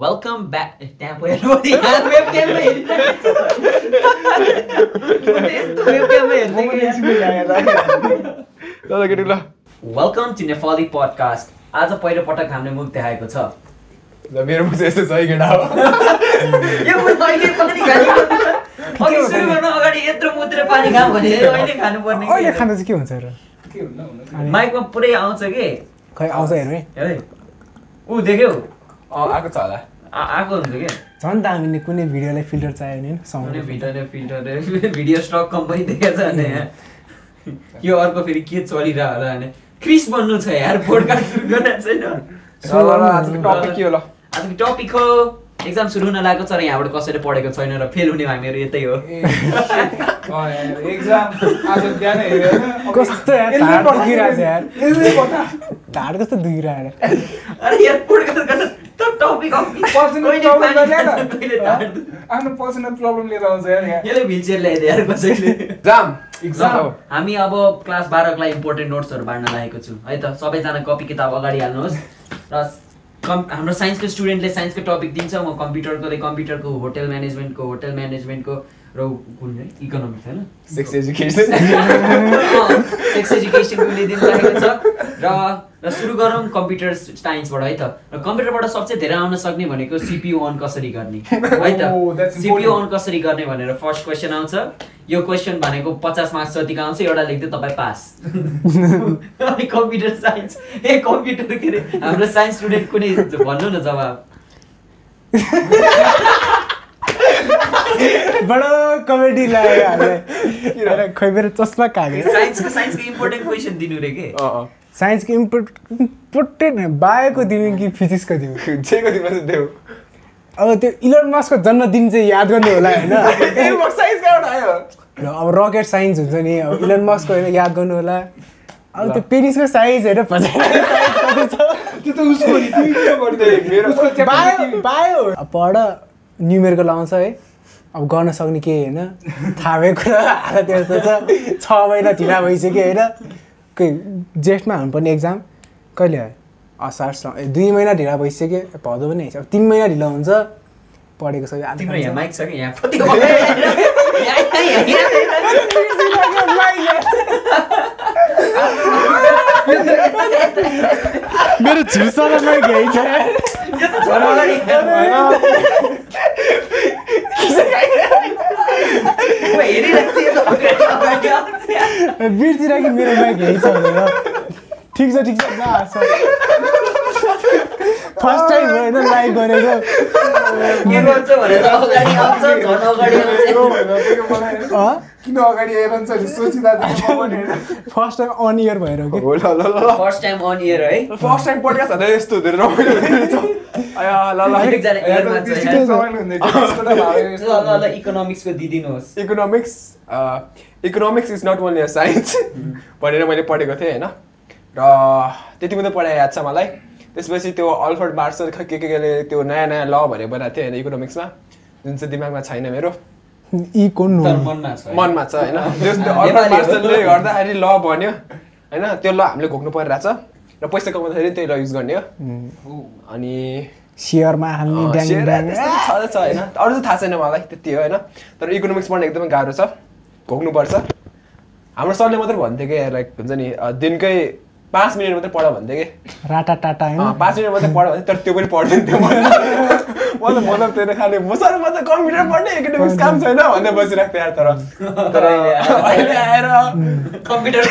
Welcome back त्यहाँ गएर welcome to Nepali podcast आज पहिलो पटक हामीले मुख देखाएको छ। ल मेरो मुख यस्तो छ केटा? हो यो मुख अहिले पनि खाने अघि सुरु गर्न अगाडि यत्रो मुद्रे पानी खाऊ भने अहिले खानुपर्ने अहिले? खाँदा चाहिँ के हुन्छ र? माइकमा पुरै आउँछ कि? खै आउँछ हेर्नु है। ऊ देख्यौ। अँ आएको छ होला। आएको हुन्छ क्या झन् त हामीले कुनै भिडियोलाई फिल्टर चाहियो भने कुनै sound filter filter video stock company देखेको छ भने। यहाँ यो अर्को फेरि के चलिरह होला भने क्रिस बन्नु छ यार पोडकास्ट सुरु गरेको छैन। ल ल ल आजको टपिक के हो ल? आजको टपिक हो? एक्जाम सुरु हुन लागेको छ र यहाँबाट कसैले पढेको छैन र फेल हुने हामीहरू यतै हो। ढाड कस्तो. हामी अब क्लास बाह्रको लागि इम्पोर्टेन्ट नोट्सहरू बाँड्न लागेको छु। है त सबैजना कपी किताब अगाडि हाल्नुहोस्। र कम् हाम्रो साइन्सको स्टुडेन्टले साइन्सको टपिक दिन्छ म कम्प्युटरकोले कम्प्युटरको होटेल म्यानेजमेन्टको होटेल म्यानेजमेन्टको र कुन है? इकोनोमिक्स होइन? सेक्स एजुकेसन सेक्स एजुकेसनको छ र र सुरु गरौँ कम्प्युटर साइन्सबाट है त? र कम्प्युटरबाट सबसे धेरै आउन सक्ने भनेको सिपियु अन कसरी गर्ने है Oh, त सिपियु अन important. कसरी गर्ने भनेर फर्स्ट क्वेसन आउँछ। यो क्वेसन भनेको पचास मार्क्स जतिको आउँछ एउटा लेख्दै तपाईँ पास अनि कम्प्युटर साइन्स ए कम्प्युटर के अरे? हाम्रो साइन्स स्टुडेन्ट कुनै भन्नु न जवाब। बडो कमेडी लाग्यो हामीलाई खै मेरो चस्मा काग्यो साइन्सको साइन्सको इम्पोर्टेन्ट क्वेसन दिनु रे के? अँ अँ। साइन्सको इम्पोर्ट इम्पोर्टेन्ट बायोको दिनु कि फिजिक्सको दिनु जेको चाहिँ देऊ। अब त्यो इलोन मस्कको जन्मदिन चाहिँ याद गर्नु होला होइन? अब रकेट साइन्स हुन्छ नि। अब इलोन मस्कको होइन याद गर्नु होला। अब त्यो पेरिसको साइज होइन पछाडि साइज कति छ। त्यो त उसको नि तिमी किन गरिदियो मेरो- उसको च्याप्टर बायो बायो अब पढ न्युमेरको लाउँछ है। अब गर्न सक्ने केही होइन? थाहा भएको कुरा हालत यस्तो छ। महिना ढिला भइसक्यो होइन। खै जेठमा हुनुपर्ने एक्जाम कहिले हो असार स- ए, दुई महिना ढिला भइसक्यो। भदौ पनि आइसक्यो अब तिन महिना ढिला हुन्छ। पढेको छ। मेरो झुसामा माइक यही छ यो त झन् अगाडि म हेरिरहेको थिएँ त अगाडि अगाडि आउँछ। बिर्सिरह कि मेरो माइक भनेर ठिक छ ठिक छ फर्स्ट टाइम हो होइन लाइभ गरेको के गर्छ भनेर अगाडि आउँछ झन् अगाडि आउँछ? किन अगाडि हेरन्छ नि सोचिँदा। फर्स्ट टाइम अन इयर भएर हो कि? हो ल ल ल ल। फर्स्ट टाइम अन इयर है? फर्स्ट टाइम पडकास्ट हुँदा यस्तो हुँदैन रमाइलो हुँदैन इकोनोमिक्सको दिदिनुहोस् economics economics is not only a science भनेर मैले पढेको थिएँ होइन? र त्यति मात्रै पढाइ याद छ मलाई। त्यसपछि त्यो अल्फर्ड मार्सल के के केले त्यो नयाँ नयाँ ल भनेर बनाएको थियो होइन इकोनोमिक्समा जुन चाहिँ दिमागमा छैन मेरो। मनमा छ। है। मनमा छ होइन? त्यो अल्फर्ड। मार्सलले गर्दाखेरि ल बन्यो होइन? त्यो ल हामीले घोक्नु परिरहेछ र पैसा कमाउँदाखेरि त्यही ल युज गर्ने हो। अनि सेयरमा हाल्ने छ होइन? अरू चाहिँ थाहा छैन मलाई त्यति हो होइन? तर इकोनोमिक्स पढ्न एकदमै गाह्रो छ। घोक्नुपर्छ हाम्रो सरले मात्रै भन्थ्यो कि लाइक हुन्छ नि दिनकै पाँच मिनट मात्रै पढ भन्थ्यो कि? राटा टाटा होइन? पाँच मिनट मात्रै पढ भन्थ्यो तर त्यो पनि पढ्दैन थियो म त मतलब त्यो खाले म सर म त कम्प्युटर पढ्ने इकोनोमिक्स काम छैन भनेर बसिरहेको थिएँ यार तर। तर अहिले आएर कम्प्युटर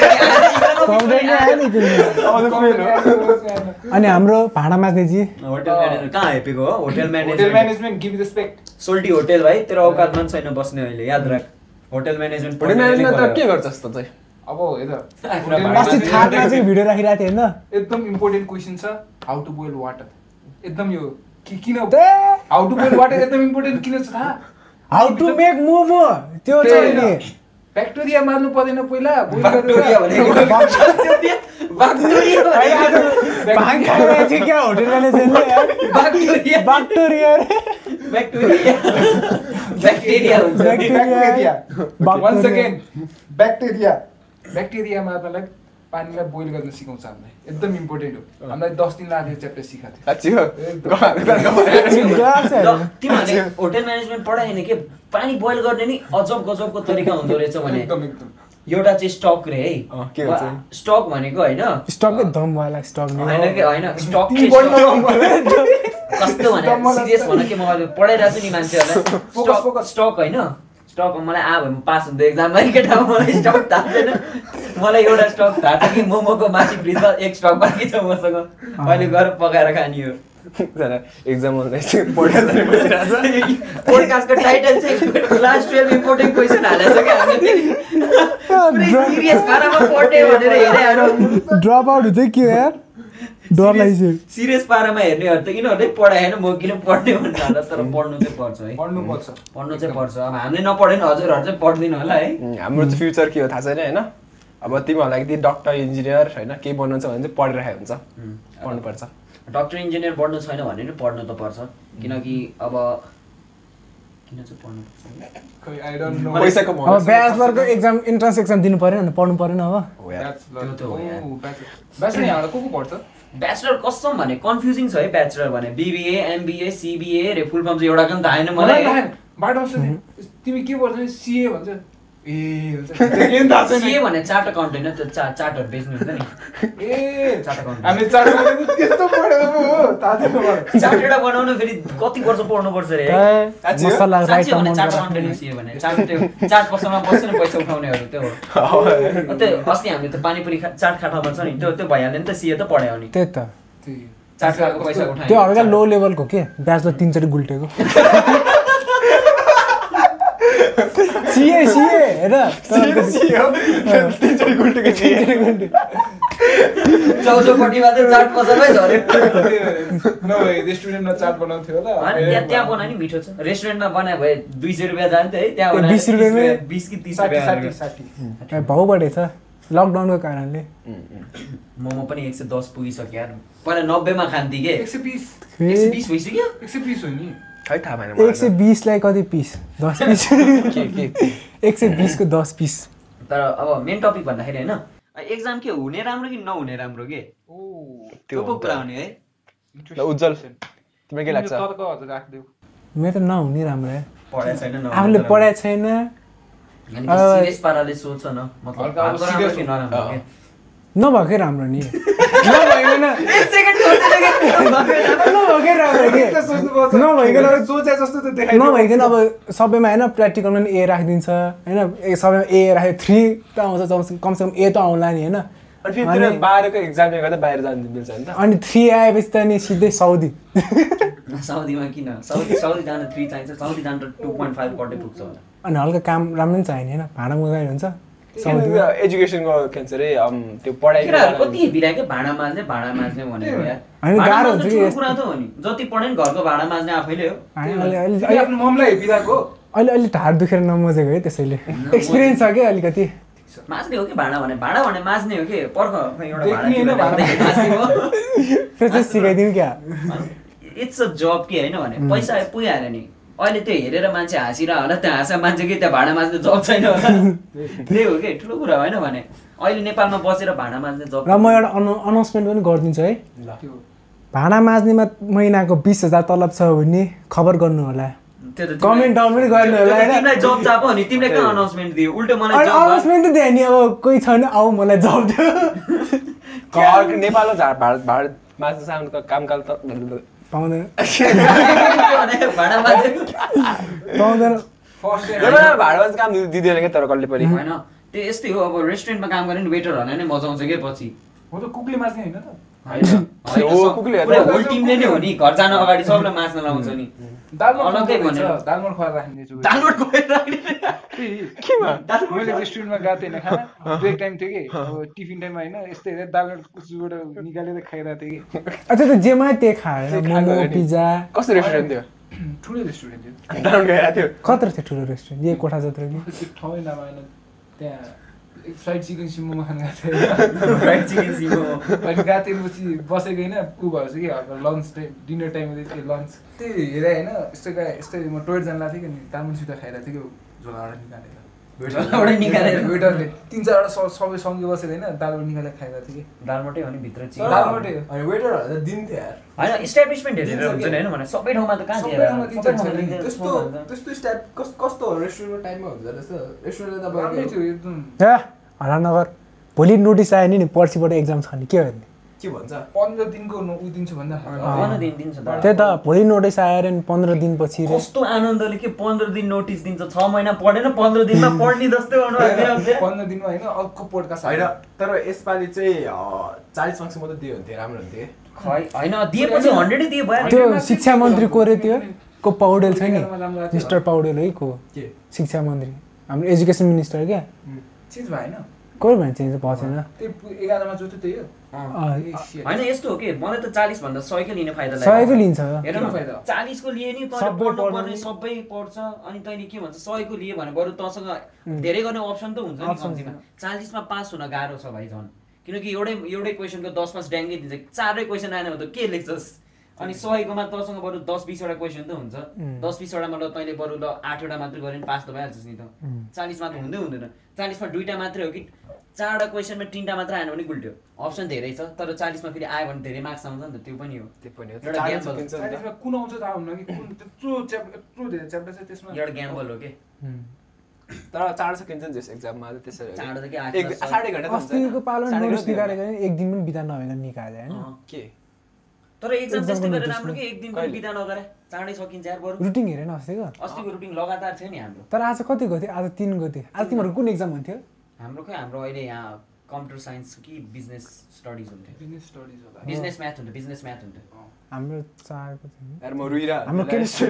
अनि हाम्रो भाँडा माझ्नेजी कहाँ हेपेको हो? Hotel hotel management management give respect सोल्टी होटेल भाइ तेरो औकातमा पनि छैन बस्ने अहिले याद राख। होटल म्यानेजमेन्ट होटेल म्यानेजमेन्ट त के गर्छ जस्तो चाहिँ? अब हेर थाटमा चाहिँ भिडियो राखिरहेको थिएँ होइन? एकदम इम्पोर्टेन्ट क्वेसन छ हाउ टु बोइल वाटर एकदम यो किन हाउ टु बोइल वाटर एकदम इम्पोर्टेन्ट किन छ थाहा? हाउ टु मेक मोमो त्यो चाहिँ नि। ब्याक्टेरिया मार्नु पर्दैन पहिला ब्याक्टेरिया ब्याक्टेरिया मार्नलाई पानीलाई बोइल गर्न सिकाउँछ हामीलाई। एकदम इम्पोर्टेन्ट हो। हामीलाई दस दिन लाग्यो च्याप्टर सिकाएको होटेल म्यानेजमेन्ट पढाएन के? पानी बोइल गर्ने नि अजब गजबको तरिका हुँदो रहेछ भने। एकदम एकदम। एउटा चाहिँ स्टक रे है। अँ, के हुन्छ? स्टक भनेको होइन। स्टककै दमवाला स्टक नि होइन कि? होइन स्टक कस्तो भने सिरियस भन कि? म अहिले पढाइरहेको छु नि मान्छेहरूलाई। स्टक. स्टक होइन। स्टक मलाई आ भयो पास हुन्थ्यो एक्जाममा केटा मलाई स्टक थाहा छैन। मलाई एउटा स्टक थाहा छ कि मोमोको माथि फ्रिजमा एक स्टक बाँकी छ मसँग। अहिले गएर पकाएर खाने हो। एक्जाम चाहिँ बसिरहेको छ। पोडकास्टको टाइटल चाहिँ क्लास टुवेल्भ इम्पोर्टेन्ट क्वेसन हालेको छ क्या। हामीले सिरियस पारामा पढ्ने भनेर हेरे ड्रप आउट हुन्छ के हो यार? डर लाग्छ। सिरियस पारामा हेर्नेहरू त यिनीहरूले पढाएन म किन पढ्ने भनेर हाल्दा तर पढ्नु चाहिँ पर्छ है। पढ्नु पर्छ। पढ्नु चाहिँ पर्छ। अब हामीले नपढे नि हजुरहरू चाहिँ पढ्दिनु होला है। हाम्रो चाहिँ फ्युचर के हो थाहा छैन होइन? अब तिमीहरूलाई यदि डक्टर इन्जिनियर होइन केही बन्नु छ भने चाहिँ पढिरहेको हुन्छ। पढ्नुपर्छ। डक्टर इन्जिनियर पढ्नु छैन भने नि पढ्नु त पर्छ। किनकि अब ब्याचलरको एक्जाम इन्ट्रान्स एक्जाम दिनु पऱ्यो भने पढ्नु परेन अब। ब्याचलर यहाँबाट को को पढ्छ? ब्याचलर कसम भने कन्फ्युजिङ छ है ब्याचलर भने। बिबिए एमबिए सिबिए रे फुल फर्म चाहिँ एउटा पनि थाहा छैन मलाई। बाटो तिमी के पढ्छ? सिए भन्छ। ए भने चार्ट अकाउन्ट होइन त्यो चा चार्टहरू बेच्नु हुन्छ नि। ए चार्ट अकाउन्ट हामीले चार त्यस्तो पढेको पो हो थाहा छैन मलाई। चार्ट एउटा बनाउनु फेरि कति वर्ष पढ्नुपर्छ रे है? साँच्ची हो? मसला राइट साँच्ची हो भने चार्ट अकाउन्ट नै सिए भने चार्ट त्यो चार्ट पसलमा बस्छ नि पैसा उठाउनेहरू त्यो हो। हो। त्यो अस्ति हामीले त्यो पानीपुरी चाट खाटा भन्छ नि त्यो त्यो भइहाल्यो नि त सिए त पढायो नि त्यही त। त्यही। चाट खाएको पैसा उठायो। त्यो लो लेभलको के ब्याचलर तिनचोटि गुल्टेको। सिए सिए हेर सिए हो। तिनचोटि गुल्टेको थिएँ। चौचौपट्टिमा चाहिँ चाट झऱ्यो नभए चाट बनाउँथ्यो होला त्यहाँ त्यहाँ बनायो नि मिठो छ रेस्टुरेन्टमा बनायो भए दुई सय रुपियाँ जान्थ्यो है त्यहाँ ए, बनायो 20 रुपियाँमै? बिस कि तिस साठी साठी रुपियाँ साठी भाउ बढेछ लकडाउनको कारणले मोमो पनि एक सय दस पुगिसक्यो यार पहिला नब्बेमा खान्थेँ के एक सय बिस एक सय बिस भइसक्यो एक सय बिस हो नि खै थाहा भएन एक सय बिसलाई कति पिस दस पिस के के एक सय बिसको दस पिस तर अब मेन टपिक भन्दाखेरि होइन एक्जाम के हुने राम्रो कि नहुने राम्रो के? ओ त्यो त्यो पो हो कुरा त। हुने है। ल, उज्जवल। तिमीलाई के लाग्छ? मेरो त नहुने राम्रो है। पढाएको छैन आफूले पढाएको छैन। नभएकै राम्रो नि नभइकन नभइकन अब सोचे जस्तो त देखाइ नभइकन अब सबैमा होइन प्र्याक्टिकलमा पनि ए राखिदिन्छ होइन? ए सबैमा ए राख्यो थ्री त आउँछ कमसे कमसेकम ए त आउला नि होइन? अनि फेरि अनि- तेरो बाह्रको एक्जामले गर्दा बाहिर जानु मिल्छ नि त। अनि थ्री आएपछि त नि सिधै साउदी साउदीमा किन? साउदी साउदी जान थ्री चाहिन्छ साउदी जान त टु पोइन्ट फाइभ कटै पुग्छ होला। अनि हल्का काम राम्रो पनि चाहिने होइन? भाँडा मुगाइ हुन्छ। एजुकेसनको के भन्छ अरे त्यो पढाइ कति भाँडा माझ्ने भाँडा माझ्ने भनेको। कुरा त हो नि। जति पढ्यो नि घरको भाँडा माझ्ने आफैले हो। अनि अलि- अलि- तिमी आफ्नो ममलाई बिदाको अहिले अलि ढाड दुखेर नमजेको है त्यसैले। एक्सपिरियन्स छ क्या अलिकति? माझ्ने हो कि भाँडा भने? भाँडा भने माझ्ने हो कि? पर्ख खै एउटा भाँडा देख्ने होइन टिपेर भाँडा। ल्याउँदै माझ्ने हो। फेरि चाहिँ सिकाइदिउँ क्या? इट्स अ जब के होइन भने? पैसा पुगिहाल्यो नि। अहिले त्यो हेरेर मान्छे हाँसिरह होला त्यो हाँसा मान्छे कि त्यहाँ भाँडा माझ्ने जब छैन होला। त्यही हो कि? ठुलो कुरा होइन भने। अहिले नेपालमा बसेर भाँडा माझ्ने जब र म एउटा अनाउ अनाउन्समेन्ट पनि गरिदिन्छु है। भाँडा माझ्नेमा महिनाको बिस हजार तलब छ भने खबर गर्नु होला। कमेन्ट डाउन पनि गर्नु होला होइन? तिमीलाई जब चाप हो नि तिमीले कहाँ अनाउन्समेन्ट दियो? उल्टो मलाई अनि job भयो। अनाउन्समेन्ट त दियो नि अब कोही छैन आऊ मलाई जब दियो। घर नेपालमा झाड भाड भाड माझ्न साउन्डको कामकाल त पाउँदैन। पाउँदैन। भाडमा काम दि- दिँदैन क्या तर कसले पनि होइन। त्यो यस्तै हो अब रेस्टुरेन्टमा काम गर्ने नि वेटरहरूलाई नै मजाउँछ क्या पछि? हो त कुकले मार्ने होइन त। होइन। टिमले नै हो नि। घर जान अगाडि सबलाई मास्न लाउँछ नि। मैले रेस्टुरेन्टमा गएको थिएँ होइन खाना ब्रेक टाइम थियो कि। अब टिफिन टाइममा होइन यस्तै हेरेर दालमोट कुचुबाट निकालेर खाइरहेको थिएँ कि। अच्छा त जेमा त्यही खाएर। पिज्जा। कस्तो रेस्टुरेन्ट थियो? ठुलो रेस्टुरेन्ट थियो। डाउन गइरहेको थियो कत्रो थियो ठुलो रेस्टुरेन्ट यही कोठा जत्रो कि? त्यो ठाउँै नभएन त्यहाँ फ्राइड चिकन सिमोमा खानु गएको थिएँ। फ्राइड चिकन सिमो अनि गएको थिएँ पछि बसेको होइन ऊ भएछ कि अब लन्च टाइम डिनर टाइम हुँदै लन्च त्यही हेरेँ होइन यस्तो गएँ यस्तै म टोइलेट जानु लाग्थेँ कि नि तामुन सिधा खाइरहेको थिएँ कि झोलाबाट निकालेर। निकालेर। वेटरले तिन चारवटा स- सबै सँगै बसेर होइन दालबाट निकालेर खाएको थियो कि। दाल मात्रै हो नि भित्र तर- चिकन दाल मात्रै हो। होइन वेटरहरूले त दिन्थ्यो यार। होइन इस्टाब्लिसमेन्ट हेरेर दिन्छ हुन्छ के? नि होइन भने सबै ठाउँमा त कहाँ सबै थियो ठाउँमा र? दिन्छ सबै ठाउँमा छैन नि। दिन्छ, त्यस्तो ठाउँमा दिन्छ। त्यस्तो स्टाइप कस कस्तो रेस्टुरेन्टको टाइममा हुन्छ रहेछ रेस्टुरेन्टले राम्रै तपाईँको थियो एकदम ए हरा नगर भोलि नोटिस आयो नि पर्सिबाट एक्जाम छ नि। के गर्ने के भन्छ? पन्ध्र दिनको दिन्छु भन्दा पन्ध्र दिन दिन्छ त त्यही त भोलि नोटिस आएर नि पन्ध्र दिनपछि रे। कस्तो आनन्दले के पन्ध्र दिन नोटिस दिन्छ? छ महिना पढेन पन्ध्र दिनमा पढ्ने जस्तै गर्नु पन्ध्र दिनमा होइन अर्को पोडकास्ट होइन तर यसपालि चाहिँ चालिस मार्क्स मात्रै दियो भने थियो राम्रो हुन्थ्यो। खै होइन दिएपछि हन्ड्रेडै दिए भयो नि। त्यो शिक्षा मन्त्री को रे त्यो? को पौडेल छ नि। मिस्टर पौडेल है को? के? शिक्षा मन्त्री। हाम्रो एजुकेसन मिनिस्टर क्या? चेन्ज भएन। को भन्छ चाहिँ भएको छैन. होइन यस्तो हो कि मलाई त चालिस भन्दा सयकै लिने फाइदा सयको लिन्छ। चालिसको लिए नि तैँले सबै पढ्छ अनि तैँले के भन्छ सयको लिए भने बरु तँसँग धेरै गर्ने अप्सन त हुन्छ नि कम्तीमा। चालिसमा पास हुन गाह्रो छ भाइ झन्। किनकि एउटै एउटै क्वेसनको दस पास ड्याङ्गै दिन्छ। चारै क्वेसन आएन भने त के लेख्छस्? अनि सयकोमा तँसँग बरु दस बिसवटा क्वेसन त हुन्छ। दस बिसवटामा ल तैँले बरु ल आठवटा मात्रै गऱ्यो भने पास त भइहाल्छस् नि त। चालिसमा त हुँदै हुँदैन। चालिसमा दुइटा मात्रै हो कि चारवटा क्वेसनमा तिनवटा मात्रै आएन भने गुल्ट्यो अप्सन धेरै छ तर चालिसमा फेरि आयो भने धेरै मार्क्स आउँछ नि त त्यो पनि हो। त्यो पनि हो। एउटा चालिस gamble। सकिन्छ नि त। चालिसमा कुन आउँछ थाहा हुन्न कि? कुन त्यत्रो च्याप यत्रो धेरै च्याप्टर छ त्यसमा। एउटा ग्याम्बल हो कि? उम्। तर चाँडो सकिन्छ नि त्यस एक्जाममा चाहिँ त्यसरी। चाँडो त के आठ एक। साढे घन्टा अस्तिको पालो दिन पनि बिता नभइकन निकाल्यो होइन। के? तर एक्जाम त्यस्तै गरेर राम्रो। कि? एक दिन? बिदा नगरे। चाँडै सकिन्छ यार बरु। रुटिन हेरेन अस्तिको। अस्तिको रुटिन लगातार थियो नि हाम्रो। तर आज कति गयो थियो आज तिन गयो थियो आज तिमीहरूको कुन एक्जाम हुन्थ्यो? हाम्रो खै हाम्रो अहिले यहाँ कम्प्युटर साइन्स कि बिजनेस स्टडिज हुन्थ्यो। बिजनेस स्टडिज होला। बिजनेस म्याथ हुन्थ्यो बिजनेस म्याथ हुन्थ्यो। हाम्रो चारको थियो यार म रुइरा हाम्रो केमिस्ट्री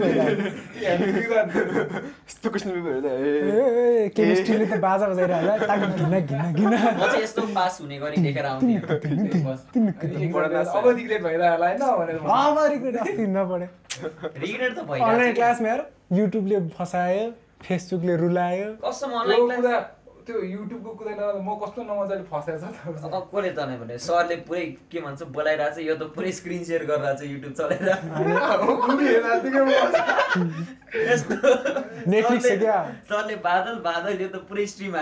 यस्तो क्वेसन पेपरहरू त ए केमिस्ट्रीले त बाजा बजाएर होला ताक घिन घिन घिन म चाहिँ यस्तो पास हुने गरी लेखेर आउँथेँ बस अब रिग्रेट भइरहेको होला होइन भनेर अब रिग्रेट अस्ति नपढे रिग्रेट त अनलाइन भइरहेको क्लासमा हेर युट्युबले फसायो फेसबुकले रुलायो अनलाइन क्लास त्यो युट्युबको कुरा नगर्दा म कस्तो नमजाले फसेको छ त अब कसले तने भने सरले पुरै के भन्छ बोलाइरहेको छ यो त पुरै स्क्रिन सेयर गरिरहेको छ युट्युब छ सरले- बादल बादल यो त पुरै स्ट्रिम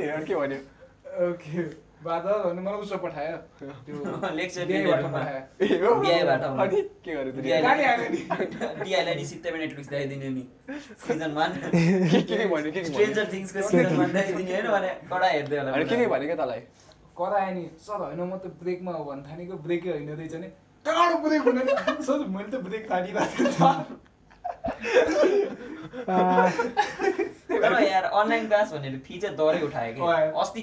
हेर के भन्यो? ओके मलाई उसो पठायो। त्यो लेक्चर बिहेबाट दिनेहरूमा। पठायो। ए हो। बिहाबाट आउनु। अनि के गर्यो त बिहा- गाली हाल्यो नि। डिआईलाई नि सित्तैमा नेटफ्लिक्स ल्याइदिने नि। सिजन वान के के के भन्यो के के भन्यो? स्ट्रेन्जर थिङ्सको सिजन वान ल्याइदिने होइन भने कडा हेर्दै होला अनि के के भन्यो क्या तँलाई? करायो नि सर होइन म त ब्रेकमा हो भन्नु थालेको ब्रेकै होइन रहेछ नि। कहाँबाट ब्रेक हुने सर मैले त ब्रेक तानिरहेको थिएँ आ, तर यार अनलाइन क्लास भनेर फी चाहिँ दरै उठायो कि। अस्ति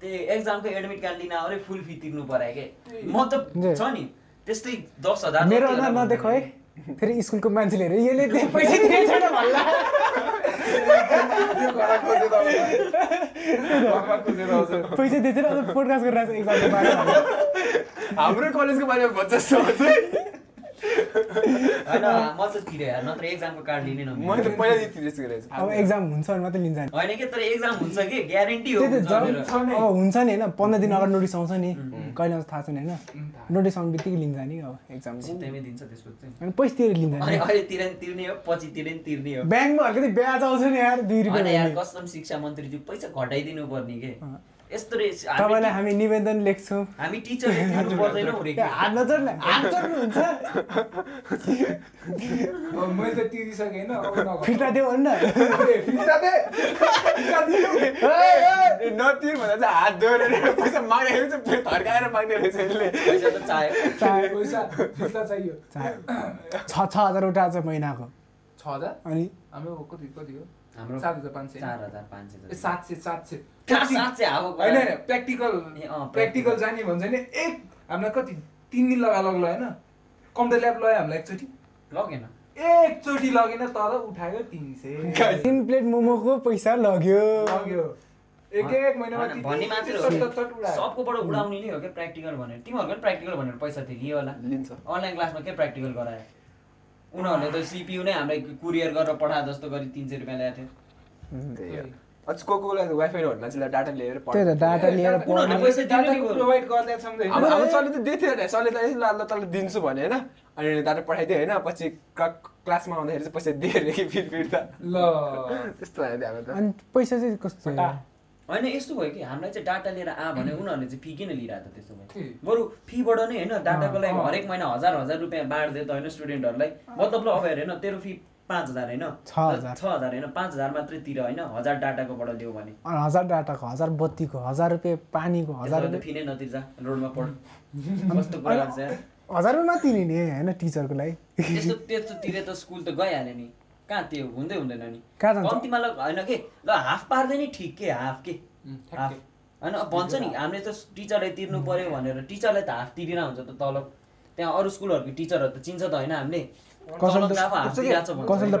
त्यो एक्जामको एडमिट कार्ड लिन आएर फुल फी तिर्नु पऱ्यो कि? म त। छ नि त्यस्तै दस हजार मेरो अनुहार नदेखो है। फेरि स्कुलको मान्छेले हेरे यसले दे- पैसा भन्ला। खोजेर आउँछ। पैसा अन्त पोडकास्ट गरिरहेको छ एक्जामको बारेमा। हाम्रो कलेजको बारेमा भन्छ जस्तो हुन्छ होइन म त तिरेँ यार नत्र एक्जामको कार्ड लिने मैले नमिल्ने। त पहिला तिरेछ गरेछ अब एक्जाम हुन्छ भने मात्रै लिन्छ नि होइन हुन्छ नि। पन्ध्र दिन अगाडि नोटिस आउँछ नि। कहिले आउँछ थाहा छैन होइन। नोटिस आउने बित्तिकै लिन्छ नि अब एक्जाम पैसा तिरेर लिन्छ तिरे नि तिर्ने हो पछि तिरे नि तिर्ने हो। ब्याङ्कमा अलिकति ब्याज आउँछ नि यार दुई रुपियाँ शिक्षा मन्त्रीज्यू पैसा घटाइदिनु पर्ने के। यस्तो रे तपाईँलाई हामी निवेदन लेख्छौँ। हामी टिचरले तिर्नु पर्दैनौँ रे ए, हात नचोड्ने हात चोड्नुहुन्छ अब मैले त तिरिसकेँ होइन अब नगर। फिर्ता देऊ भन्न ए, फिर्ता दे। फिर्ता दिनु। नतिर भन्दा चाहिँ हात दोहोरेर पैसा माग्दाखेरि चाहिँ फेरि थर्काएर माग्ने रहेछ यसले। पैसा त चाह्यो। चाहे पैसा फिर्ता चाहियो। चाहे छ छ हजार उठा छ महिनाको। छ हजार? अनि? हाम्रो कति कति हो? हाम्रो सात हजार पाँच सय। चार हजार पाँच सय सात सय सात सय। सात सय होइन होइन प्र्याक्टिकल प्र्याक्टिकल जाने भन्छ नि एक हामीलाई कति तिन दिन लगा लग्यो होइन? कम्प्युटर ल्याब लग्यो हामीलाई एकचोटि। लगेन। एकचोटि लगेन तर उठायो तिन सय। तिन प्लेट मोमोको पैसा लग्यो। लग्यो। एक एक महिनामा भन्ने मात्रै हो। सबकोबाट उडाउने नै हो क्या प्र्याक्टिकल भनेर। तिमीहरूको पनि प्र्याक्टिकल भनेर पैसा थियो लियो होला अनलाइन क्लासमा के प्र्याक्टिकल गरायो? उनीहरूले त सिपियु नै हामीलाई कुरियर गरेर पठाए जस्तो गरी तिन सय रुपियाँ ल्याएको थियो। त्यही हो। अझ को कोलाई वाइफाई नहुने मान्छेलाई डाटा लिएर त्यही त डाटा लिएर उनीहरूले पढ्ने पैसा दिनु नि डाटा बरु। प्रोभाइड गरिदिएको छ नि त हाम्रो होइन? हाम्रो सरले त दिएको थियो नि। सरले त यसो ल ल तँलाई दिन्छु भने होइन। अनि डाटा पठाइदियो होइन। पछि क्लासमा आउँदाखेरि चाहिँ पैसा दिएर कि फिर्ता ल। त्यस्तो भयो त्यो हाम्रो त। अनि पैसा चाहिँ कस्तो। होइन यस्तो भयो कि हामीलाई चाहिँ डाटा लिएर आ भने उनीहरूले चाहिँ फी किन लिइरहेको त त्यसो? भयो। बरु फीबाट नै होइन डाटाको लागि। हरेक महिना हजार हजार रुपियाँ बाँड्दै त होइन स्टुडेन्टहरूलाई मतलब ल अब हेर होइन तेरो फी पाँच हजार होइन? छ हजार। होइन पाँच हजार मात्रै तिर होइन हजार डाटाकोबाट लियो भने। हजार डाटाको हजार बत्तीको हजार रुपियाँ पानीको हजार रुपियाँ फी नै नतिर्जा रोडमा पढ। कस्तो कुरा लाग्छ हजार रुपियाँ नतिर्ने होइन टिचरको लागि? त्यस्तो त्यस्तो तिरे त स्कुल त गइहाल्यो नि। कहाँ त्यो हुँदै हुँदैन नि? कम्तीमा ल होइन के? ल हाफ पार्दै नि ठिक के हाफ के? हाफ। होइन अब भन्छ नि हामीले त टिचरलाई तिर्नु पर्यो भनेर टिचरलाई त हाफ तिरेर हुन्छ त तलब त्यहाँ अरू स्कुलहरूको टिचरहरू त चिन्छ त होइन हामीले। त त त।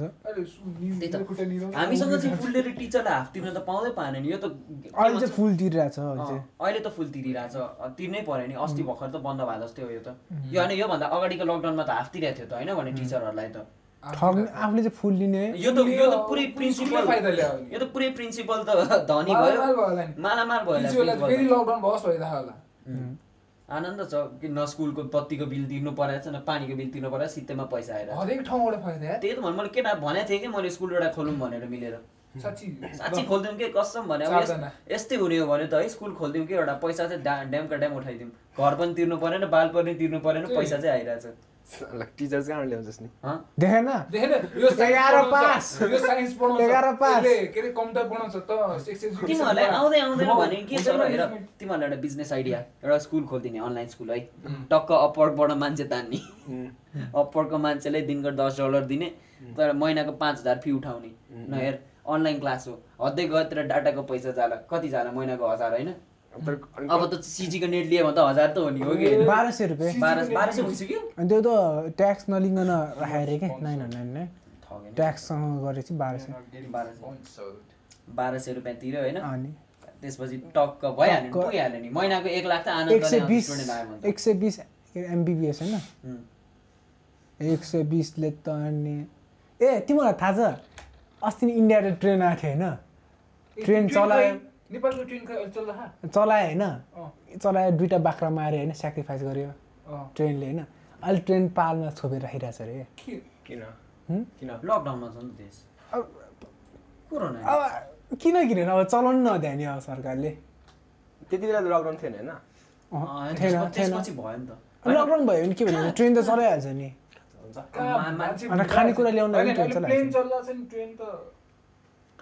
त। हामीसँग चाहिँ फुलले टिचरलाई हाफ तिर्न त पाउँदै पाएन नि यो त अहिले चाहिँ फुल तिरिरहेको छ अहिले त फुल तिरिरहेको छ अँ, तिर्नै पर्यो नि अस्ति भर्खर त बन्द भयो जस्तै हो यो त। यो होइन योभन्दा अगाडिको लकडाउनमा त हाफ तिरेको थियो त होइन भने टिचरहरूलाई त। ठग्ने आफूले चाहिँ फुल लिने यो त यो त पुरै प्रिन्सिपल फाइदा ल्यायो? यो त पुरै प्रिन्सिपल त धनी भयो। मालामाल भयो फेरि। लकडाउन भओस् भइरहेको होला. आनन्द छ कि न स्कुलको बत्तीको बिल तिर्नु परेको छ न पानीको बिल तिर्नु परेको सित्तैमा पैसा आएर हरेक ठाउँबाट फाइदा यार त्यही त भन्नु मैले केटा भनेको थिएँ कि मैले स्कुल एउटा खोलौँ भनेर मिलेर साँच्ची साँच्ची। खोलिदिउँ के कसम भने। यस्तै हुने हो भने त है स्कुल खोलिदिउँ कि एउटा पैसा चाहिँ ड्या ड्यामका ड्याम उठाइदिउँ घर पनि तिर्नु परेन बाल पनि तिर्नु परेन। पैसा चाहिँ आइरहेछ टिचर कहाँबाट ल्याउँछस् नि हँ? देखेन देखेन यो साइन्स एघार पढाउँछ, पास। यो साइन्स पढाउँछ एघार पास। यसले के अरे कम्प्युटर पढाउँछ त सेक्स एजुकेसन तिमीहरूलाई आउँदै आउँदैन म भने के छ र होटल हेर म्यानेजमेन्ट। तिमीहरूलाई एउटा बिजनेस आइडिया एउटा स्कुल खोलिदिने अनलाइन स्कुल है. टक्क अपवर्डबाट मान्छे तान्ने अपवर्डको मान्छेलाई दिनको दस डलर दिने तर महिनाको पाँच हजार फी उठाउने न हेर अनलाइन क्लास हो हद्दै गयो तर डाटाको पैसा जाला कति जाला महिनाको हजार होइन अब त सिजीको नेट लियो भने त हजार त हो नि हो कि? बाह्र सय रुपियाँ बाह्र बाह्र सय भइसक्यो अनि त्यो त ट्याक्स नलिकन राखेको अरे कि? नाइन हन्ड्रेड नै। ट्याक्ससँग गरेपछि बाह्र सय। बाह्र सय। रुपियाँ तिर्यो होइन? अनि। त्यसपछि टक्क भइहाल्यो। पुगिहाल्यो नि। महिनाको एक लाख त आनन्द एक सय बिस। एक सय बिस एमबिबिएस होइन. एक सय बिसले त अनि ए तिमीलाई थाहा छ अस्ति नै इन्डियाबाट ट्रेन आएको थियो होइन? ट्रेन चलायो। चलायो होइन। चलायो दुइटा बाख्रा माऱ्यो होइन सेक्रिफाइस गर्यो ट्रेनले होइन। अहिले ट्रेन पालमा छोपेर राखिरहेको छ अरे किन अब किन किनेन? अब चलाउनु नदियो नि अब सरकारले। त्यति बेला त लकडाउन थिएन होइन? थिएन त्यसपछि- थिएन। त्यसपछि भयो नि त। लकडाउन भयो भने के भन्नु? ट्रेन त चलाइहाल्छ नि। खानेकुरा ल्याउन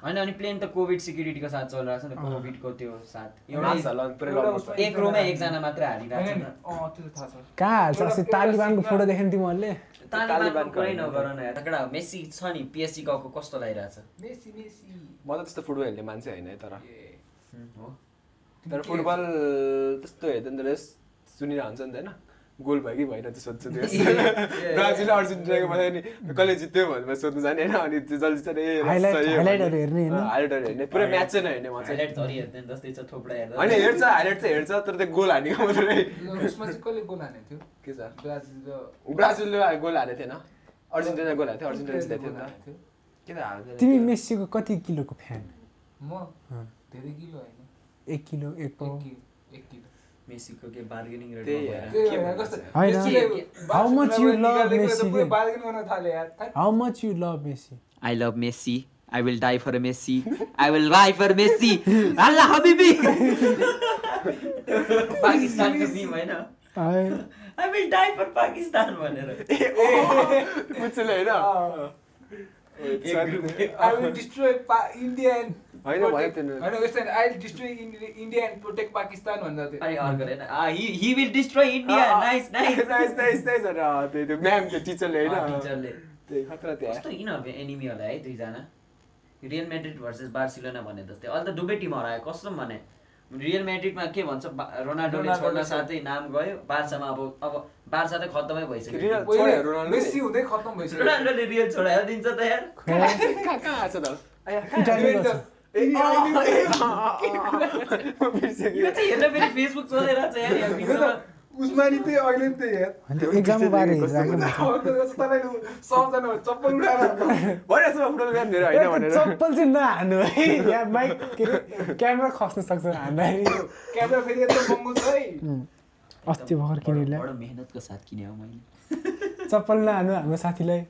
होइन, अनि प्लेन त कोभिड सिक्युरिटीको साथ चलिरहेको छ नि त कोभिडको त्यो साथ। एउटा एउटा एक रोमा एकजना मात्रै हालिरहेको छ कहाँ हाल्छ? अस्ति एउटा- तालिबानको एउटा फोटो देख्यो नि तिमीहरूले तालिबानको कुरै। नगर न यार केटा मेसी छ नि पिएससी गएको कस्तो लागिरहेछ? Messi Messi. म त त्यस्तो फुटबल हेर्ने मान्छे होइन है तर। तर के फुटबल त्यस्तो हेर्दा नि त सुनिरहेको हुन्छ नि त होइन? गोल भयो कि भएन त्यो सोध्छु त्यो। ब्राजिल अर्जेन्टिनाको भयो नि कसले जित्यो भनेर सोध्नु जाने होइन अनि त्यो जल्दी चाहिँ ए, Highlight- सही हो highlightहरू भने- हेर्ने highlightहरू हेर्ने पुरै म्याच चाहिँ नहेर्ने म चाहिँ। हाइलाइट थरी हेर्दैन जस्तै छ थोप्रा हेर्दा होइन हेर्छ हाइलाइट चाहिँ हेर्छ तर त्यो गोल हानेको मात्रै कसले गोल हानेको थियो? के छ? ब्राजिलले गोल हानेको थिएन। अर्जेन्टिना गोल हानेको थियो अर्जेन्टिना जितेको थियो नि हाल्दैन तिमी मेस्सीको कति किलोको फ्यान? म। धेरै किलो होइन। एक किलो एक पाउ। एक किलो। मेसीको के बार्गेनिङ रेट bargain गर्न थाले यार that. How much you love Messi I love Messi I will die for Messi I will cry for Messi अल्लाह हबिबी पाकिस्तानको टिम होइन। I will die for Pakistan भनेर। मुच्छले होइन? I will एनिमी होला है दुईजना? रियल म्याड्रिड भर्सेस बार्सिलोना भने जस्तै। अहिले त दुवै टिम हरायो कस्तो भने? रियल म्याड्रिडमा के भन्छ? रोनाल्डोले छोड्न। साथै नाम गयो। बार्सामा अब अब बार्सा त खत्तमै भइसक्यो। हुँदै खत्तम। रोनाल्डोले रियल दिन्छ त यार। कहाँ छ त? यो चाहिँ हेर्न फेरि फेसबुक चलिरहेको छ यार यहाँ यो बिचमा त उसमा नि त्यही अहिले नि त्यही त्यो एक्जामको बारे तपाईँले सबजना चप्पल उठाएर भइरहेछ फुटबल म्याच धेरै होइन भनेर चप्पल चाहिँ नहान्नु है यहाँ माइक के अरे क्यामेरा खस्न सक्छ हान्दाखेरि क्यामेरा फेरि यत्रो महँगो छ है अस्ति भर्खर किनेर बडो मेहनतको साथ किने हो मैले चप्पल लानु हाम्रो साथीलाई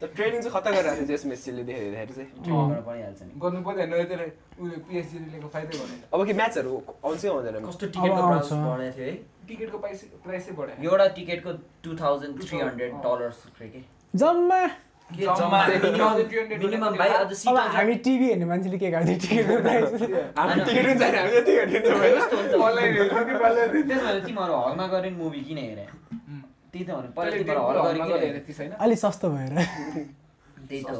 ट्रेनिङ चाहिँ खतरा गरिरहेको थियो जस मेसीले देखाइदिँदाखेरि चाहिँ बाट पढिहाल्छ नि गर्नु पर्दैन त्यसले उसले पिएचडी लिएको फाइदै भनेन अब कि म्याचहरू आउँछ कि आउँदैन कस्तो टिकटको प्राइस। बढाएको थियो है टिकटको प्राइस प्राइसै बढायो। एउटा टिकटको two thousand three hundred dollars कि? जम्मा। के जम्मा। जम्मा? 1200 मिनिमम भाइ अझ अब सिट हामी टिभी हेर्ने मान्छेले के टिकटको प्राइस। भए तिमीहरू हलमा गएर मुभी किन हेरे. त्यही त भने? अलिक सस्तो भएर। त्यही त हो।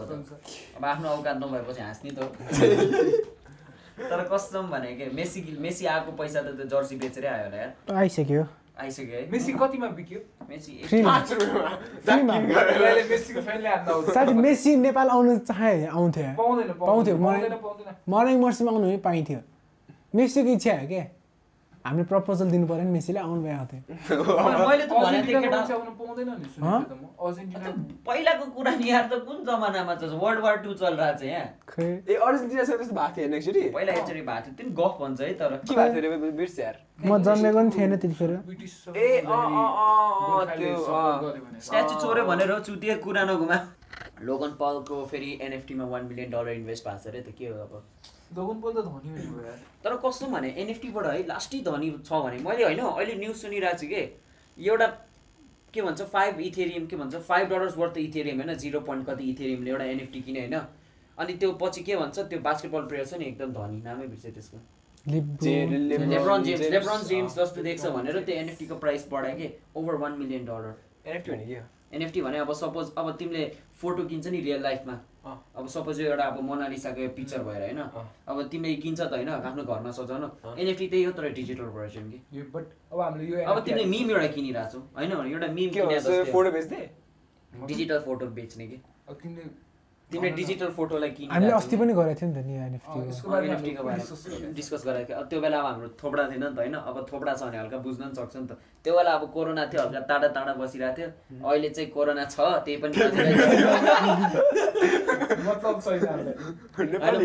अब आफ्नो औकात नभएपछि हाँस्ने त तर कस्टम भने के मेसी मेसी आएको पैसा त त्यो जर्सी बेचेरै आयो होला यार। आइसक्यो। आइसक्यो है। मेसी कतिमा बिक्यो? नेपाल आउनु चाहे आउँथ्यो। पाउँदैन पाउँथ्यो। मलाई मर्सीमा आउनु पनि पाइन्थ्यो। मेसीको इच्छा हो क्या हामीले प्रपोजल दिनु पऱ्यो नि मेसीले आउनु भए पहिलाको कुरा नि यार त कुन जमानामा छ? वर्ल्ड वार टू चलिरहेको छ यहाँ। ए अर्जेन्टिनासँग त्यस्तो भएको थियो एक्चुली पहिला एकचोटि भएको थियो। त्यो गफ भन्छ है तर के भएको थियो अरे बिर्स यार? म जन्मेको पनि थिएन त्यतिखेर। ए, अँ, अँ, अँ, अँ, त्यो, अँ। स्ट्याचु चोऱ्यो भनेर चुतिए कुरा नघुमा लोगन पलको फेरि एनएफटीमा वान मिलियन डलर इन्भेस्ट भएको छ अरे त के हो अब? दोगुन पल त धनी हुने भयो यार। तर कस्तो भने एनएफटीबाट है लास्टै धनी छ भने मैले होइन अहिले न्युज सुनिरहेको छु कि एउटा के भन्छ फाइभ इथेरियम के भन्छ फाइभ डलर्स वर्थ इथेरियम होइन जिरो पोइन्ट कति इथेरियमले एउटा एनएफटी किने होइन। अनि त्यो पछि के भन्छ त्यो बास्केटबल प्लेयर छ नि एकदम धनी नामै बिर्सेँ त्यसको। LeBron James LeBron James. जस्तो देख्छ भनेर त्यो एनएफटीको प्राइस बढायो कि over one million dollar NFT भने के हो? एनएफटी भने अब सपोज अब तिमीले फोटो किन्छ नि रियल लाइफमा। अब सपोज यो एउटा अब मोनालिसाको पिक्चर भएर होइन। अब तिमीले किन्छ त होइन आफ्नो घरमा सजाउन। एनएफटी त्यही हो तर डिजिटल भर्जन कि? यो बट अब हामीले यो अब तिमीले मिम एउटा किनिरहेको छौ होइन? एउटा मिम फोटो बेच्दै डिजिटल फोटो बेच्ने कि? अब तिमीले तिमीले डिजिटल फोटोलाई हामीले अस्ति पनि गरेको थियो नि त नि अँ, एनएफटी यसको बारेमा एनएफटीको बारेमा डिस्कस गरेको थियो। त्यो बेला अब हाम्रो थोपडा थिएन नि त होइन। अब थोपडा छ भने हल्का बुझ्न पनि सक्छ नि त। त्यो बेला अब कोरोना थियो हल्का टाढा टाढा बसिरहेको थियो। अहिले चाहिँ कोरोना छ त्यही पनि।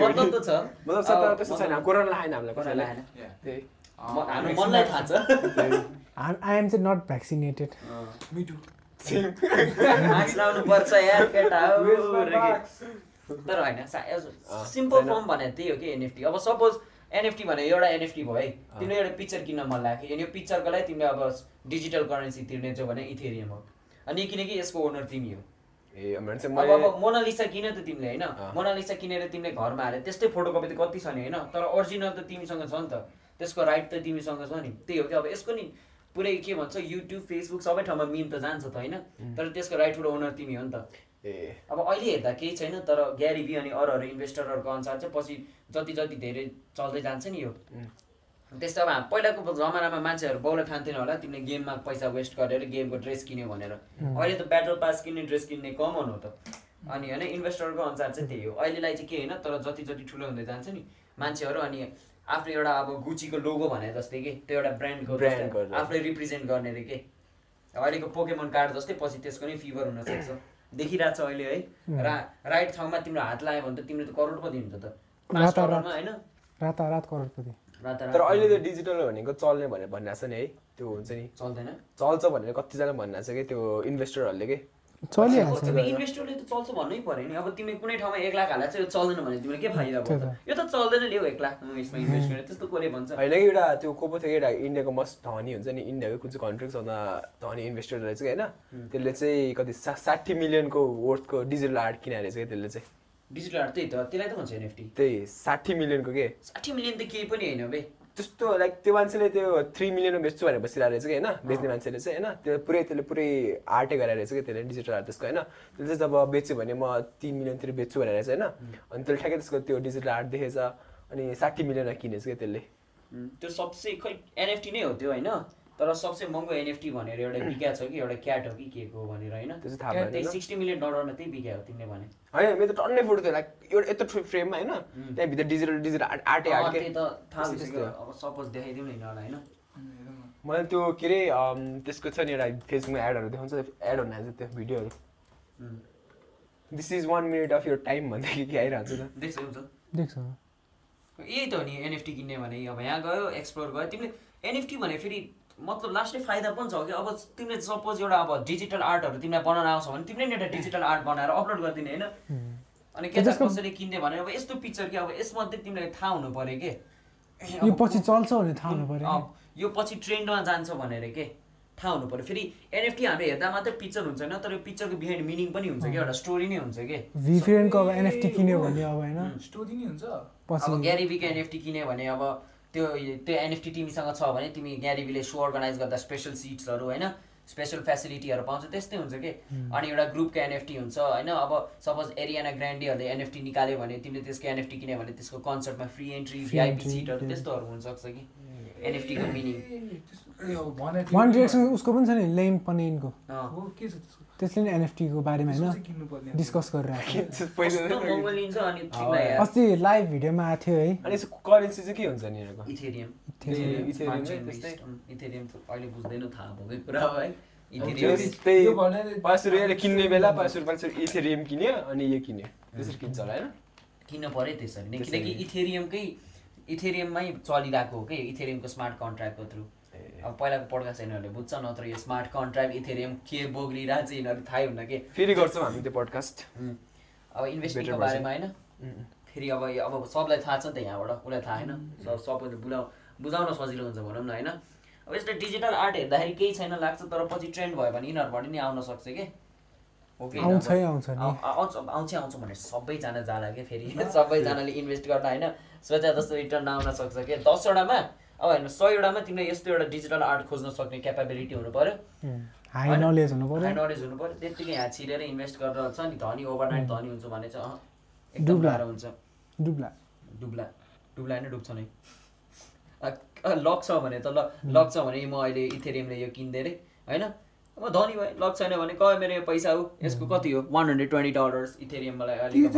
मतलब त छ। मतलब सत्तर त्यस्तो छैन। कोरोना लाएन हामीलाई कोरोना हाम्रो मनलाई थाहा छ। आइएम चाहिँ नट भ्याक्सिनेटेड लाउनु पर्छ यार केटा हो? तर होइन सिम्पल। फर्म भने त्यही हो कि एनएफटी अब सपोज एनएफटी भने एउटा एनएफटी भयो है तिमीले एउटा पिक्चर किन्न मन लाग्यो अनि यो पिक्चरको लागि तिमीले अब डिजिटल करेन्सी तिर्नेछौ भने इथेरियम हो। अनि किनकि यसको ओनर तिमी हो। अब मोनालिसा किन त तिमीले होइन। मोनालिसा किनेर तिमीले घरमा हाले त्यस्तै फोटोकपी त कति छ नि होइन? तर ओरिजिनल त तिमीसँग छ नि त। त्यसको राइट त तिमीसँग छ नि। त्यही हो कि अब यसको नि पुरै के भन्छ युट्युब फेसबुक सबै ठाउँमा मिम त जान्छ त होइन? तर त्यसको राइटफुल ओनर तिमी हो नि त। ए। अब अहिले हेर्दा केही छैन तर ग्यारी बी अनि अरू अरू इन्भेस्टरहरूको अनुसार चाहिँ पछि जति जति धेरै चल्दै जान्छ नि यो. त्यस्तो अब पहिलाको जमानामा मान्छेहरू बाउले ठान्थेन होला तिमीले गेममा पैसा वेस्ट गरेर गेमको ड्रेस किन्यो भनेर। अहिले त ब्याटल पास किन्ने ड्रेस किन्ने कमन हो त। अनि होइन इन्भेस्टरको अनुसार चाहिँ त्यही हो। अहिलेलाई चाहिँ के होइन तर जति जति ठुलो हुँदै जान्छ नि मान्छेहरू अनि आफ्नो एउटा अब गुचीको लोगो भने जस्तै कि त्यो एउटा ब्रान्डको। आफूले रिप्रेजेन्ट गर्ने रे के। अहिलेको पोकेमन कार्ड जस्तै पछि त्यसको नै फिभर हुनसक्छ देखिरहेको छ अहिले है। रा राइट ठाउँमा तिम्रो हात लाग्यो भने त तिमीले त करोडपति हुन्छ त। होइन? रातारात करोडपति। तर अहिले त डिजिटल भनेको चल्ने भनेर भनिरहेको छ नि है। त्यो हुन्छ नि। चल्दैन। चल्छ भनेर कतिजना भनिरहेको छ कि त्यो इन्भेस्टरहरूले कि। चलिहाल्छ। इन्भेस्टरले त चल्छ भन्नै पर्यो नि। अब तिमी कुनै ठाउँमा एक लाख हाल्दा चाहिँ यो चल्दैन भने तिमीले के फाइदा भयो यो त चल्दैन ल्याऊ एक लाख यसमा इन्भेस्ट गरेर। त्यस्तो कसले भन्छ? होइन कि एउटा त्यो को पो थियो कि एउटा इन्डियाको मस्ट धनी हुन्छ नि। इन्डियाको कुन चाहिँ कन्ट्री सबभन्दा धनी इन्भेस्टर रहेछ कि होइन त्यसले चाहिँ कति सा साठी मिलियनको वर्थको डिजिटल आर्ट किनेर कि त्यसले चाहिँ। डिजिटल आर्ट त्यही त। त्यसलाई त भन्छ एनएफटी त्यही साठी मिलियनको के साठी मिलियन त केही पनि होइन बे। त्यस्तो लाइक त्यो मान्छेले त्यो थ्री मिलियनमा बेच्छु भनेर बसिरहेको रहेछ कि होइन बेच्ने मान्छेले चाहिँ होइन त्यो पुरै त्यसले पुरै आर्टै गराएर रहेछ कि त्यसले डिजिटल आर्ट त्यसको होइन त्यसले चाहिँ जब बेच्यो भने म तिन मिलियनतिर बेच्छु भनेर चाहिँ होइन अनि त्यसले ठ्याक्कै त्यसको त्यो डिजिटल आर्ट देखेछ अनि साठी मिलियनमा किनेछ कि त्यसले त्यो सबसे खै एनएफटी नै हो त्यो होइन तर सबसे महँगो एनएफटी भनेर एउटा बिका छ कि एउटा क्याट हो कि के को भनेर होइन। त्यो चाहिँ थाहा त्यही सिक्सटी मिलियन डलरमा त्यही बिका हो तिमीले भने। होइन मेरो त टन्नै फोटो थियो लाइक एउटा यत्रो फ्रेममा होइन। त्यहाँभित्र डिजिटल डिजिटल आर्ट आर्टै त थाहा भइसक्यो अब सपोज देखाइदिउँ न यिनीहरूलाई होइन। मैले त्यो के अरे त्यसको छ नि एउटा फेसबुकमा एडहरू देखाउँछ एड हुन त्यो भिडियोहरू। This is one minute of your time भन्दा के आइरहन्छ त। देख्छौ हुन्छ। देख्छ। यही त हो नि एनएफटी किन्ने भने अब यहाँ गयो एक्सप्लोर गयो। तिमीले एनएफटी भने फेरि मतलब लास्टै फाइदा पनि छ कि अब तिमीले सपोज एउटा अब डिजिटल आर्टहरू तिमीलाई बनाउन आउँछ भने तिमीले नि एउटा डिजिटल आर्ट बनाएर अपलोड गरिदिने होइन? अनि के कसरी किन्ने भने अब यस्तो पिक्चर कि अब यसमध्ये तिमीलाई थाहा हुनु पऱ्यो कि? यो पछि चल्छ भने थाहा हुनु पऱ्यो यो पछि ट्रेन्डमा जान्छ भनेर के? थाहा हुनु पऱ्यो। फेरि एनएफटी हामीले हेर्दा मात्रै पिक्चर हुन्छ होइन? तर यो पिक्चरको बिहाइन्ड मिनिङ पनि हुन्छ कि? एउटा स्टोरी नै हुन्छ कि? भी फ्रेन्डको अब एनएफटी किन्यो भने अब होइन? स्टोरी नै हुन्छ। अब ग्यारिबीको एनएफटी किन्यो भने अब त्यो त्यो एनएफटी तिमीसँग छ भने तिमी ग्यारिबीले सो अर्गनाइज गर्दा स्पेसल सिट्सहरू होइन? स्पेसल फेसिलिटीहरू पाउँछ त्यस्तै हुन्छ कि? अनि एउटा ग्रुपको एनएफटी हुन्छ होइन? अब सपोज एरियाना ग्रान्डीहरूले एनएफटी निकाल्यो भने तिमीले त्यसको एनएफटी किन्यो भने त्यसको कन्सर्टमा फ्री एन्ट्री भिआइपी सिटहरू त्यो। त्यस्तोहरू हुनसक्छ कि? एनएफटीको मिनिङ वान डिरेक्सन उसको पनि छ नि लेम पनेनको हो के छ त्यसको? त्यसले नि एनएफटीको बारेमा होइन डिस्कस गरिरहेको अस्ति लाइभ भिडियोमा आएको थियो है। करेन्सी चाहिँ के हुन्छ नि अहिले बुझ्दैन थाहा भएकै कुरा हो है। त्यो इथेरियम त्यही यो भनेर- पाँच रुपियाँले किन्ने बेला पाँच रुपियाँ इथेरियम किन्यो अनि यो किन्यो। त्यसरी किन्छ होला होइन। किन पऱ्यो त्यसरी नै। किनकि। इथेरियमकै इथेरियममै चलिरहेको हो कि? इथेरियमको स्मार्ट कन्ट्र्याक्टको थ्रु अब पहिलाको पड्कास्ट यिनीहरूले बुझ्छ नत्र यो स्मार्ट कन्ट्र्याक्ट इथेरियम के बोग्रिरहेको चाहिँ यिनीहरू थाहै हुन्न कि? फेरि गर्छौँ हामी त्यो पडकास्ट अब इन्भेस्टमेन्टको बारेमा होइन? फेरि अब यो- अब सबलाई थाहा छ नि त यहाँबाट उसलाई थाहा होइन? सब सबैले बुझाउ बुझाउन सजिलो हुन्छ भनौँ न होइन? अब यस्तो डिजिटल आर्ट हेर्दाखेरि केही छैन लाग्छ तर पछि ट्रेन्ड भयो भने यिनीहरूबाट नि आउन सक्छ कि? हो कि होइन? आउँछै आउँछ आउँछ आउँछ आउँछ भनेर सबैजना जाला क्या फेरि? सबैजनाले इन्भेस्ट गर्दा होइन सोचे जस्तो रिटर्न आउन सक्छ क्या दसवटामा अब होइन सयवटामा तिमीले यस्तो एउटा डिजिटल आर्ट खोज्न सक्ने क्यापेबिलिटी हुनु पऱ्यो हाई? नलेज हुनु हाई पऱ्यो नलेज हुनु पऱ्यो त्यत्तिकै यहाँ छिरेर इन्भेस्ट गरेर छ नि धनी ओभरनाइट धनी हुन्छ भने चाहिँ अँ, एकदम। गाह्रो हुन्छ। डुब्ला। डुब्ला। डुब्ला नै डुब्छ नै। अ, अ, लक छ भने त ल लक छ भने म अहिले इथेरियमले यो किन्दै अरे होइन? म धनी भएँ लक छैन भने क मेरो यो पैसा हो? यसको कति हो? One hundred twenty dollars Ethereum मलाई अलिक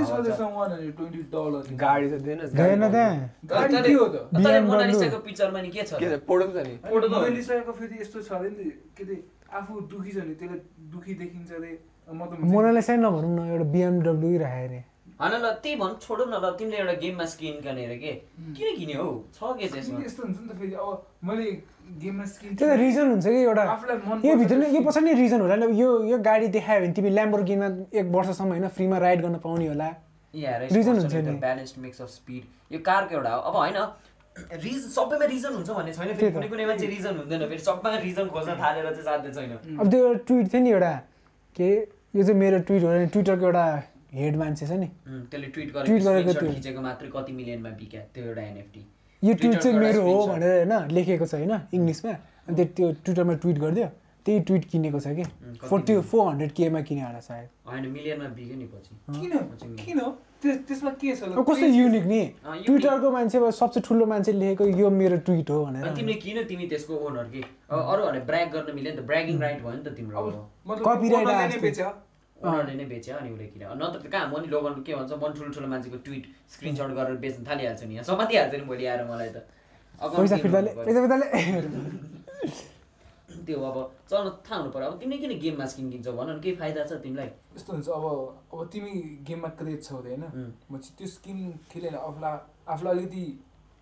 मोनालिसाको पिक्चरमा नि के छ? के त? छ पोडो छ नि। फोटो त हो। मोनालिसाको फेरि यस्तो छ अरे नि के अरे आफू दुखी छ भने त्यसलाई दुखी देखिन्छ अरे। म त मोनालाई चाहिँ नभनौँ न एउटा बिएमडब्ल्यू राखेँ अरे। होइन ल त्यही भन् छोडौ न ल तिमीले एउटा गेममा स्किन अरे के? किन किन्यो हौ? छ के छ यसमा यस्तो हुन्छ नि त फेरि अब मैले गेममा स्किन त्यो त रिजन हुन्छ कि एउटा? आफूलाई मन यो भित्र यो पछाडि नै रिजन होला नि यो यो गाडी देखायो भने तिमी ल्याम्बोर्गिनीमा एक वर्षसम्म होइन फ्रीमा राइड गर्न पाउने होला। Reason हुन्छ नि। ब्यालेन्स्ड मिक्स अफ स्पिड यो कारको एउटा हो। अब होइन रिजन सबैमा रिजन हुन्छ भन्ने छैन फेरि। कुनै कुनै मान्छे रिजन हुँदैन। फेरि सबैमा रिजन खोज्न थालेर चाहिँ साध्य छैन। अब त्यो एउटा ट्विट थियो नि एउटा के यो चाहिँ मेरो ट्विट हो नि ट्विटरको एउटा हेड मान्छे छ नि। त्यसले ट्विट गरेको त्यो। खिचेको मात्रै कति मिलियनमा बिक्या त्यो एउटा एनएफटी यो ट्विट चाहिँ मेरो हो। भनेर होइन लेखेको छ होइन इङ्ग्लिसमा। अनि त्यो त्यो ट्विटरमा ट्विट गरिदियो। त्यही ट्विट किनेको छ कि। फोर्टी? फोर हन्ड्रेड केमा किने होला सायद। होइन मिलियनमा बिक्यो नि पछि। किन? किन? त्यस- त्यसमा के छ? कस्तो युनिक नि। ट्विटरको मान्छे सबसे ठुलो मान्छे लेखेको यो मेरो ट्विट हो अनि भनेर तिमीले किन तिमी त्यसको ओनर कि? अब अरू भने ब्र्याग गर्न मिल्यो नि त। ब्र्यागिङ राइट भयो नि त तिम्रो अब ओनरले नै बेच्यो अनि उसले किन नत्र त कहाँ म नि लोगन के भन्छ मन ठुलो ठुलो मान्छेको ट्विट स्क्रिनसट गरेर बेच्न थालिहाल्छु नि। यहाँ समातिहाल्छ नि भोलि आएर मलाई त। त्यो अब चल्न थाहा हुनु पऱ्यो अब तिमीले किन गेममा स्किन किन्छौ भन न केही फाइदा छ तिमीलाई? यस्तो हुन्छ अब अब तिमी गेममा क्रेज छौ अरे होइन. म चाहिँ त्यो स्किन खेलेर आफूलाई आफूलाई अलिकति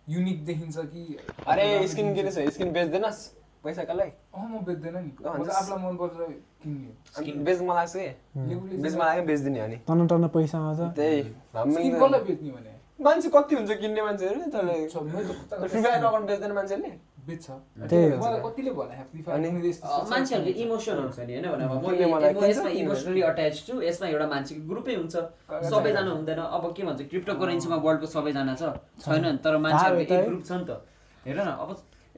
युनिक देखिन्छ कि अरे स्किन किनेछ स्किन बेच्दैनस्? पैसा कसलाई? अँ म बेच्दैन नि। आफूलाई मनपर्छ। किन्ने अनि बेच मलाई लाग्छ कि लाग्यो बेच्दिने टन्न टन्न पैसा आउँछ त्यही स्किन कसलाई बेच्ने भने मान्छे कति हुन्छ किन्ने मान्छेहरू नि तर छ, मैले त कता- फ्री फायर अकाउन्ट बेच्दैन मान्छेले बेच्छ त्यही हो। मलाई कतिले मान्छेहरूको नि होइन म यसमा इमोसनली अट्याच छु यसमा एउटा मान्छेको ग्रुपै हुन्छ सबैजना हुँदैन अब के भन्छ क्रिप्टो करेन्सीमा वर्ल्डको सबैजना छ छैन तर मान्छेहरूको एक। ग्रुप छ नि त हेर न अब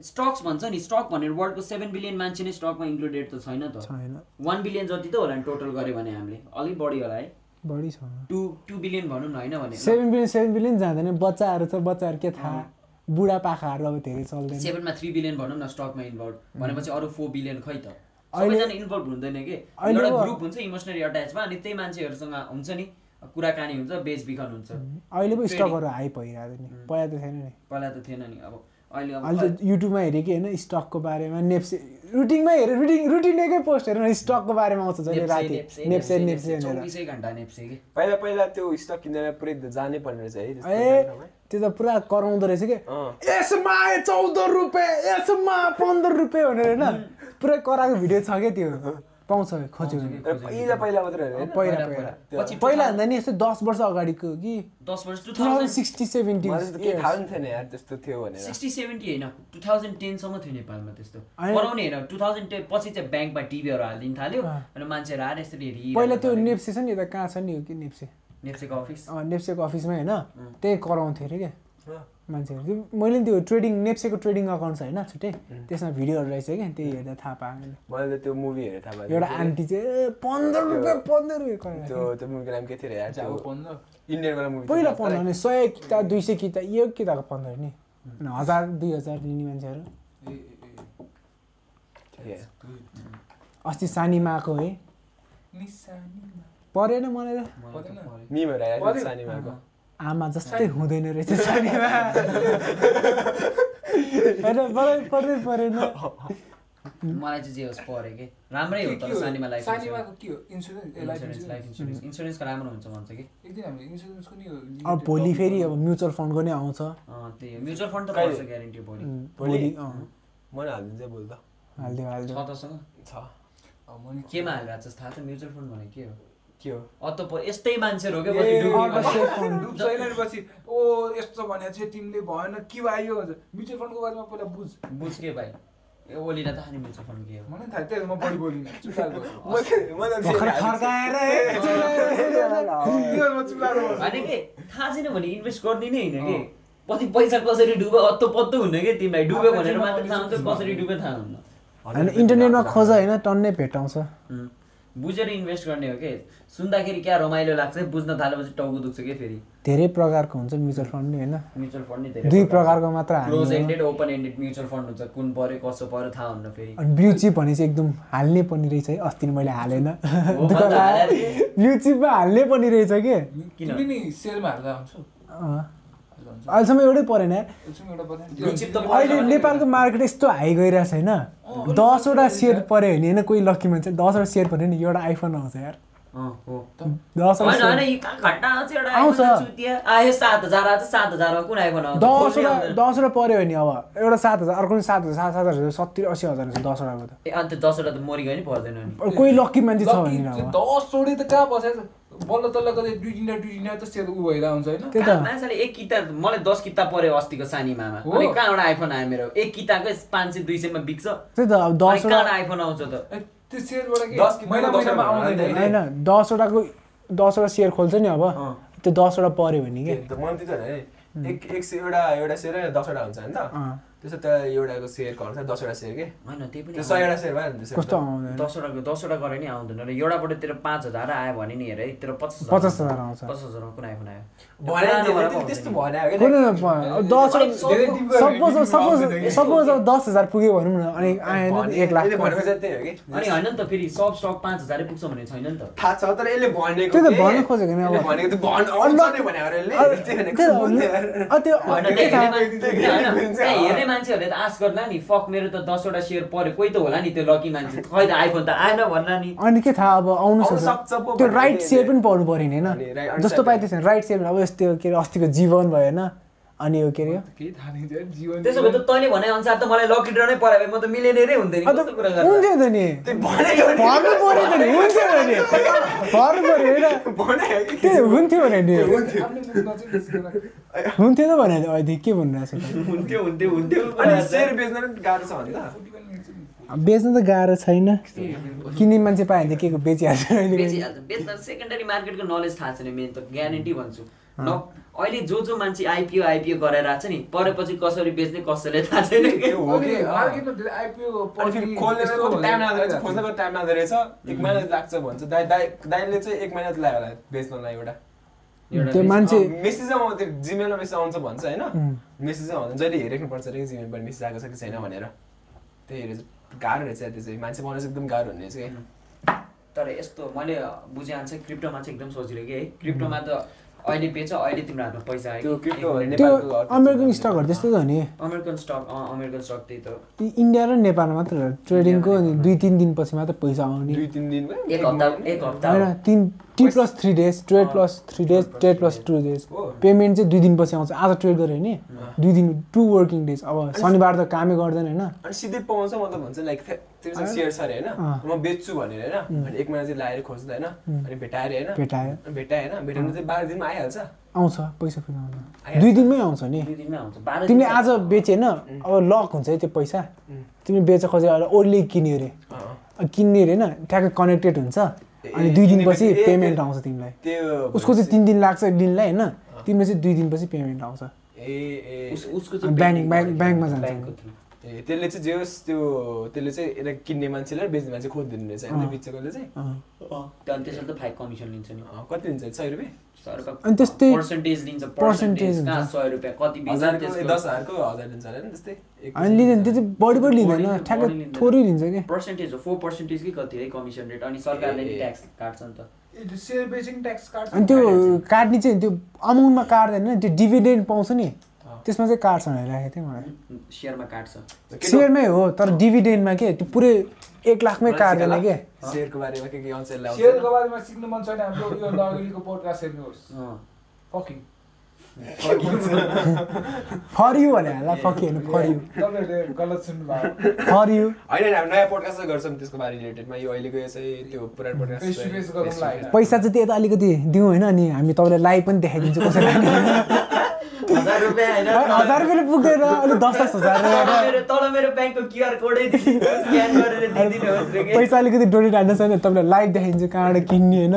स्टक्स भन्छ नि स्टक भनेर वर्ल्डको सेभेन बिलियन मान्छे नै स्टकमा इन्क्लुडेड त छैन त। छैन। वान बिलियन जति त होला नि टोटल गऱ्यो भने हामीले। अलिक बढी होला है। बढी छ। टु टु बिलियन भनौँ न होइन भने। सेभेन बिलियन सेभेन बिलियन जाँदैन। बच्चाहरू छ बच्चाहरू के थाहा बुढापाकाहरू अब धेरै चल्दैन। सेभेनमा थ्री बिलियन भनौँ न स्टकमा इन्भल्भ भनेपछि अरू फोर बिलियन खै त। सबैजना इन्भल्भ हुँदैन कि? एउटा ग्रुप हुन्छ इमोसनली अट्याचमा अनि त्यही मान्छेहरूसँग हुन्छ नि कुराकानी हुन्छ बेचबिखन हुन्छ। अहिले पो स्टकहरू हाई भइरहेको नि। पहिला त छैन नि। पहिला त थिएन नि। अब अहिले युट्युबमा हेरेँ कि होइन स्टकको बारेमा नेप्से रुटिनमा हेरेँ रुटिन रुटिनकै पोस्ट हेरेर स्टकको बारेमा आउँछ जहिले राति। नेप्से, नेप्से नेप्से, नेप्से भनेर। चौबिसै घन्टा नेप्से कि? पहिला पहिला त्यो स्टक किनेर पुरै जानै पर्ने रहेछ है त्यस्तो ए। त्यो त पुरा कराउँदो रहेछ कि। यसमा चौध रुपियाँ यसमा पन्ध्र रुपियाँ भनेर होइन। पुरै कराएको भिडियो छ क्या त्यो? पाउँछ खोज्यो। पहिला पहिला मात्रै होइन? होइन? पहिला पहिला, पहिला। पहिला। पछि पहिला भन्दा नि यस्तै दस वर्ष अगाडिको कि दस वर्ष two two thousand thousand sixty seventy मलाई त केही थाहा पनि थिएन यार त्यस्तो थियो भनेर। सिक्सटी सेभेन्टी होइन। टु थाउजन्ड टेनसम्म थियो नेपालमा त्यस्तो। होइन। कराउने होइन टु थाउजन्ड टेन पछि चाहिँ ब्याङ्कमा टिभीहरू हालिदिनु थाल्यो। अनि मान्छेहरू आएर यसरी हेरि पहिला त्यो नेप्से छ नि यता कहाँ छ नि हो कि नेप्से? नेप्सेको अफिस। अँ नेप्सेको अफिसमा होइन? त्यही कराउँथ्यो अरे क्या। मान्छेहरू। त्यो मैले नि त्यो ट्रेडिङ नेप्सेको ट्रेडिङ अकाउन्ट छ होइन छुट्टै। त्यसमा भिडियोहरू रहेछ क्या त्यही हेर्दा थाहा पाएँ मैले। त्यो मुभी हेरेर थाहा भयो एउटा आन्टी चाहिँ पन्ध्र रुपियाँ पन्ध्र रुपियाँ कराएको त्यो त्यो मुभीको नाम के थियो अरे यार जाऊ त्यो पन्ध्र इन्डियनवाला मुभी पहिला पन्ध्र भने सय किता दुई सय किता यो किताको पन्ध्र नि। हजार दुई हजार लिने मान्छेहरू। ए ए, ए। अस्ति सानीमाको है। परेन मलाई त। आमा जस्तै हुँदैन रहेछ सानीमा होइन मलाई पर्दै परेन। मलाई चाहिँ जे होस् पऱ्यो कि। राम्रै हो तर? सानीमा लाइफ सानीमाको के हो? इन्सुरेन्स लाइफ इन्सुरेन्स इन्सुरेन्सको राम्रो हुन्छ भन्छ कि। एकदिन हामीले इन्सुरेन्सको नि अब भोलि फेरि अब म्युचुअल फन्डको नै आउँछ। अँ, त्यही हो। म्युचुअल फन्ड त? पर्छ ग्यारेन्टी भोलि। भोलि? भोलि मलाई हालिदिन्छ बोल त। हालिदियो छ हालिदियो तसँग? छ। मैले केमा हालिरहेको छ थाहा छ म्युचुअल फन्ड भनेको हो के हो? अत यस्तै मान्छेहरू ए, पछि ओ यस्तो भने चाहिँ तिमीले भएन के भयो म्युचुअल फन्डको बारेमा पहिला बुझ। बुझ के भाइ? ए ओलीलाई थाहा नि म्युचुअल फन्ड के हो? मलाई थाहा थियो म बढी बोलिनँ। होइन कि? थाहा छैन भने इन्भेस्ट गरिदिने होइन कि? पछि पैसा कसरी डुब्यो अत्तो पत्तो हुन्न कि तिमीलाई? डुब्यो भनेर मात्र थाहा हुन्छ कसरी डुब्यो थाहा हुन्न। होइन इन्टरनेटमा खोज होइन टन्नै भेटाउँछ. बुझेर इन्भेस्ट गर्ने हो कि? सुन्दाखेरि क्या रमाइलो लाग्छ बुझ्न थालेपछि टाउको दुख्छ कि फेरि? धेरै प्रकारको हुन्छ म्युचुअल फन्ड नि होइन? म्युचुअल फन्ड नि धेरै दुई प्रकारको। मात्र close. Ended open ended mutual fund हुन्छ। कुन पर्यो कसो पर्यो थाहा हुन्न फेरि। अनि ब्लु चिप भनेपछि एकदम हाल्ने पनि रहेछ है। अस्ति नि मैले हालेन। ब्लु चिपमा हाल्ने पनि रहेछ कि? किन? सेयरमा। हाल्दा हुन्छ। अहिलेसम्म एउटै परेन। त अहिले नेपालको मार्केट यस्तो हाई गइरहेको छ होइन। दसवटा सेयर पऱ्यो भने होइन कोही लक्की मान्छे दसवटा सेयर पऱ्यो नि एउटा आइफोन आउँछ यार। अँ, हो दसवटा कहाँ दसवटा। दसवटा पऱ्यो भने अब एउटा सात हजार अर्को पनि सात हजार सात सात हजार सत्तरी अस्सी हजार हुन्छ दसवटाको त। दसवटा त मरिगयो नि पर्दैन कोही लक्की मान्छे छ भने दस बल्ल तल्ल कतै दुई तिनवटा दुई तिनवटा त सेयर उ भइरहेको हुन्छ होइन? कहाँ त। मान्छेले एक किता मलाई दस किता पर्यो अस्तिको सानीमामा। हो। अनि कहाँबाट आइफोन आयो मेरो? एक किताकै पाँच सय दुई सयमा बिक्छ। त्यही त अब दसवटा कहाँबाट आइफोन आउँछ त? ए, त्यो सेयरबाट दस महिना महिनामा आउँदैन होइन। होइन दसवटाको दसवटा सेयर खोल्छ नि अब। त्यो दसवटा पऱ्यो भने के? त्यो होइन एक एक एउटा एउटा सेयर दसवटा हुन्छ नि त। अँ। त्यसो त एउटाको सेयरको अनुसार दसवटा सेयर के? होइन त्यही पनि त्यो सयवटा सेयर भयो नि कस्तो आउँदैन? दसवटाको दसवटा गरे नि आउँदैन। र एउटाबाट तेरो पाँच हजार आयो भने नि हेर है तेरो पचास पचास हजार आउँछ। पचास हजारमा कुन आइफोन आयो त्यस्तो कुन दसवटा सपोज अब दस हजार पुग्यो भनौँ न अनि आएन भने- एक लाख यसले भनेको चाहिँ त्यही हो कि। अनि होइन नि त फेरि सब स्टक पाँच हजारै पुग्छ भन्ने छैन नि त। थाहा छ तर यसले भनेको त्यही त? भन्नु खोजेको नि अब। अरे त्यो मान्छेहरूले त आश गर्ला नि फक मेरो त दसवटा सेयर पर्यो कोही त होला नि त्यो लकी मान्छे? खै त आइफोन त आएन भन्ला नि। अनि के थाहा अब आउनु सक्छ? त्यो राइट सेयर पनि पाउनु पऱ्यो नि होइन? जस्तो understand. त्यसो राइट सेयर अब यस्तो के अरे अस्तिको जीवन भयो होइन अनि यो के अरे त्यसो भए त तैँले भने अनुसार त मलाई लकी ड्र नै पऱ्यो भए म त मिलेनियरै हुन्थेँ नि। अन्त कस्तो कुरा गर्दा? हुन्थ्यो त नि। भन्नु पऱ्यो त नि हुन्थ्यो त नि। भन्नु पऱ्यो होइन? कि? त्यो हुन्थ्यो भने नि। हुन्थ्यो। त भने अहिले के भनिरहेको छ? त? हुन्थ्यो हुन्थ्यो हुन्थ्यो। अनि सेयर बेच्न पनि गाह्रो छ। अब बेच्न त गाह्रो छैन। किन्ने मान्छे पायो भने त के को बेचिहाल्छ? अहिले बेचिहाल्छ बेच्दा सेकेन्डरी मार्केटको नलेज थाहा छैन मेन त ग्यारेन्टी भन्छु। न अहिले जो जो मान्छे आइपिओ आइपिओ गरेर आएको छ नि परेपछि कसरी बेच्ने कसैले थाहा छैन। कि त्यो हो कि? अनि अँ। मार्केटमा धेरै IPO अनि फेरि पर्ने खोल्ने यस्तो कति टाइम लाग्दो रहेछ? एक महिना लाग्छ भन्छ। दाइ दाइ दाइले चाहिँ एक महिना लाग्यो होला बेच्नलाई एउटा। त्यो मान्छे मेसेज आउँछ जिमेलमा मेसेज आउँछ भन्छ होइन. मेसेज आउँछ जहिले हेरेक्नुपर्छ अरे जिमेलबाट मेसेज आएको छ कि छैन भनेर। त्यही हेरेर चाहिँ गाह्रो रहेछ त्यो चाहिँ। मान्छे बनाउनु चाहिँ एकदम गाह्रो हुने रहेछ कि तर यस्तो मैले बुझे अनुसार क्रिप्टोमा चाहिँ एकदम सोचिरहेको कि है। क्रिप्टोमा त अहिले बेच अहिले तिम्रो हातमा पैसा आयो त्यो अमेरिकन स्टकहरू त्यस्तै त हो नि। अमेरिकन स्टक अँ अमेरिकन स्टक त्यही त। इन्डिया र नेपाल मात्र। ट्रेडिङको अनि दुई तिन दिनपछि मात्र पैसा आउने। दुई तिन दिनमा एक हप्ता एक हप्ता। होइन तिन T plus three days trade plus three days trade plus. Two days. Payment चाहिँ दुई दिनपछि आउँछ। आज ट्रेड गऱ्यो भने दुई दिन टु वर्किङ डेज। अब शनिबार त कामै गर्दैन होइन? अनि सिधै पाउँछ म त भन्छ लाइक सेयर छ अरे होइन। म बेच्छु भनेर होइन? अनि एक महिना चाहिँ लाएर खोज्दा होइन? अनि भेटाएर होइन? भेटायो भेटायो होइन? भेटाउनु चाहिँ बाह्र दिनमा आइहाल्छ। आउँछ पैसा फेरि आउँछ। आइहाल्छ। दुई दिनमै आउँछ नि? दुई दिनमै आउँछ। बाह्र तिमीले आज बेचे होइन? अब लक हुन्छ है त्यो पैसा। तिमीले बेच खोजे ओर्ली किन्यो अरे। किन्ने अरे होइन? ट्याक्कै कनेक्टेड हुन्छ। अनि दुई दिनपछि पेमेन्ट आउँछ तिमीलाई। उसको चाहिँ तिन दिन लाग्छ दिनलाई होइन? तिमीले चाहिँ दुई दिनपछि पेमेन्ट आउँछ। ए ए उस- उसको ब्याङ्क- ब्याङ्क- ब्याङ्कमा जान्छ। ए त्यसले चाहिँ जे होस् त्यो त्यसले चाहिँ यसलाई किन्ने मान्छेलाई बेच्ने मान्छे खोजिदिनु रहेछ। होइन। बेचेकोले चाहिँ? अँ। त्यहाँदेखि त्यसरी त फाइभ कमिसन लिन्छ नि। कति लिन्छ? सय रुपियाँ? अनि त्यस्तै पर्सेन्टेज लिन्छ पर्सेन्टेज कहाँ। सय रुपियाँ कति दस हजारको हजार लिन्छ होला नि त्यस्तै। अनि लिँदैन त्यो चाहिँ बढी बढी लिँदैन ठ्याक्कै। थोरै लिन्छ कि? पर्सेन्टेज हो फोर पर्सेन्टेज कि कति है कमिसन रेट अनि सरकारले नि। ट्याक्स काट्छ नि त। ए, सेयर बेचिङ ट्याक्स काट्छ। अनि त्यो काट्ने चाहिँ त्यो अमाउन्टमा काट्दैन त्यो डिभिडेन्ड पाउँछ नि। त्यसमा चाहिँ काट्छ भनेर राखेको थिएँ मलाई। सेयरमा काट्छ सेयरमै हो तर डिभिडेन्डमा के त्यो पुरै एक लाखमै काट्दैन के? सेयरको बारेमा के के सेयरको बारेमा सिक्नु मन छैन हाम्रो योभन्दा अगाडिको पोडकास्ट हेर्नुहोस्। अँ। फकिङ। फर यु भने होला फकिएन फर यु तपाईँहरूले गलत सुन्नुभयो। फर यु होइन हामी नयाँ पोडकास्ट गर्छौँ त्यसको बारे रिलेटेडमा यो अहिलेको यो चाहिँ त्यो पुरानो पोडकास्ट। पैसा चाहिँ त्यता अलिकति दिउँ होइन अनि हामी तपाईँलाई लाइभ पनि देखाइदिन्छौँ कसैलाई। हजार रुपियाँ होइन हजार रुपियाँले पुग्दैन अलिक दस दस हजार तल मेरो ब्याङ्कको क्युआर कोडै स्क्यान गरेर दिइदिनुहोस् रे के पैसा अलिकति डोनेट हाल्नु छैन तपाईँलाई लाइभ देखाइदिन्छु कहाँबाट किन्ने होइन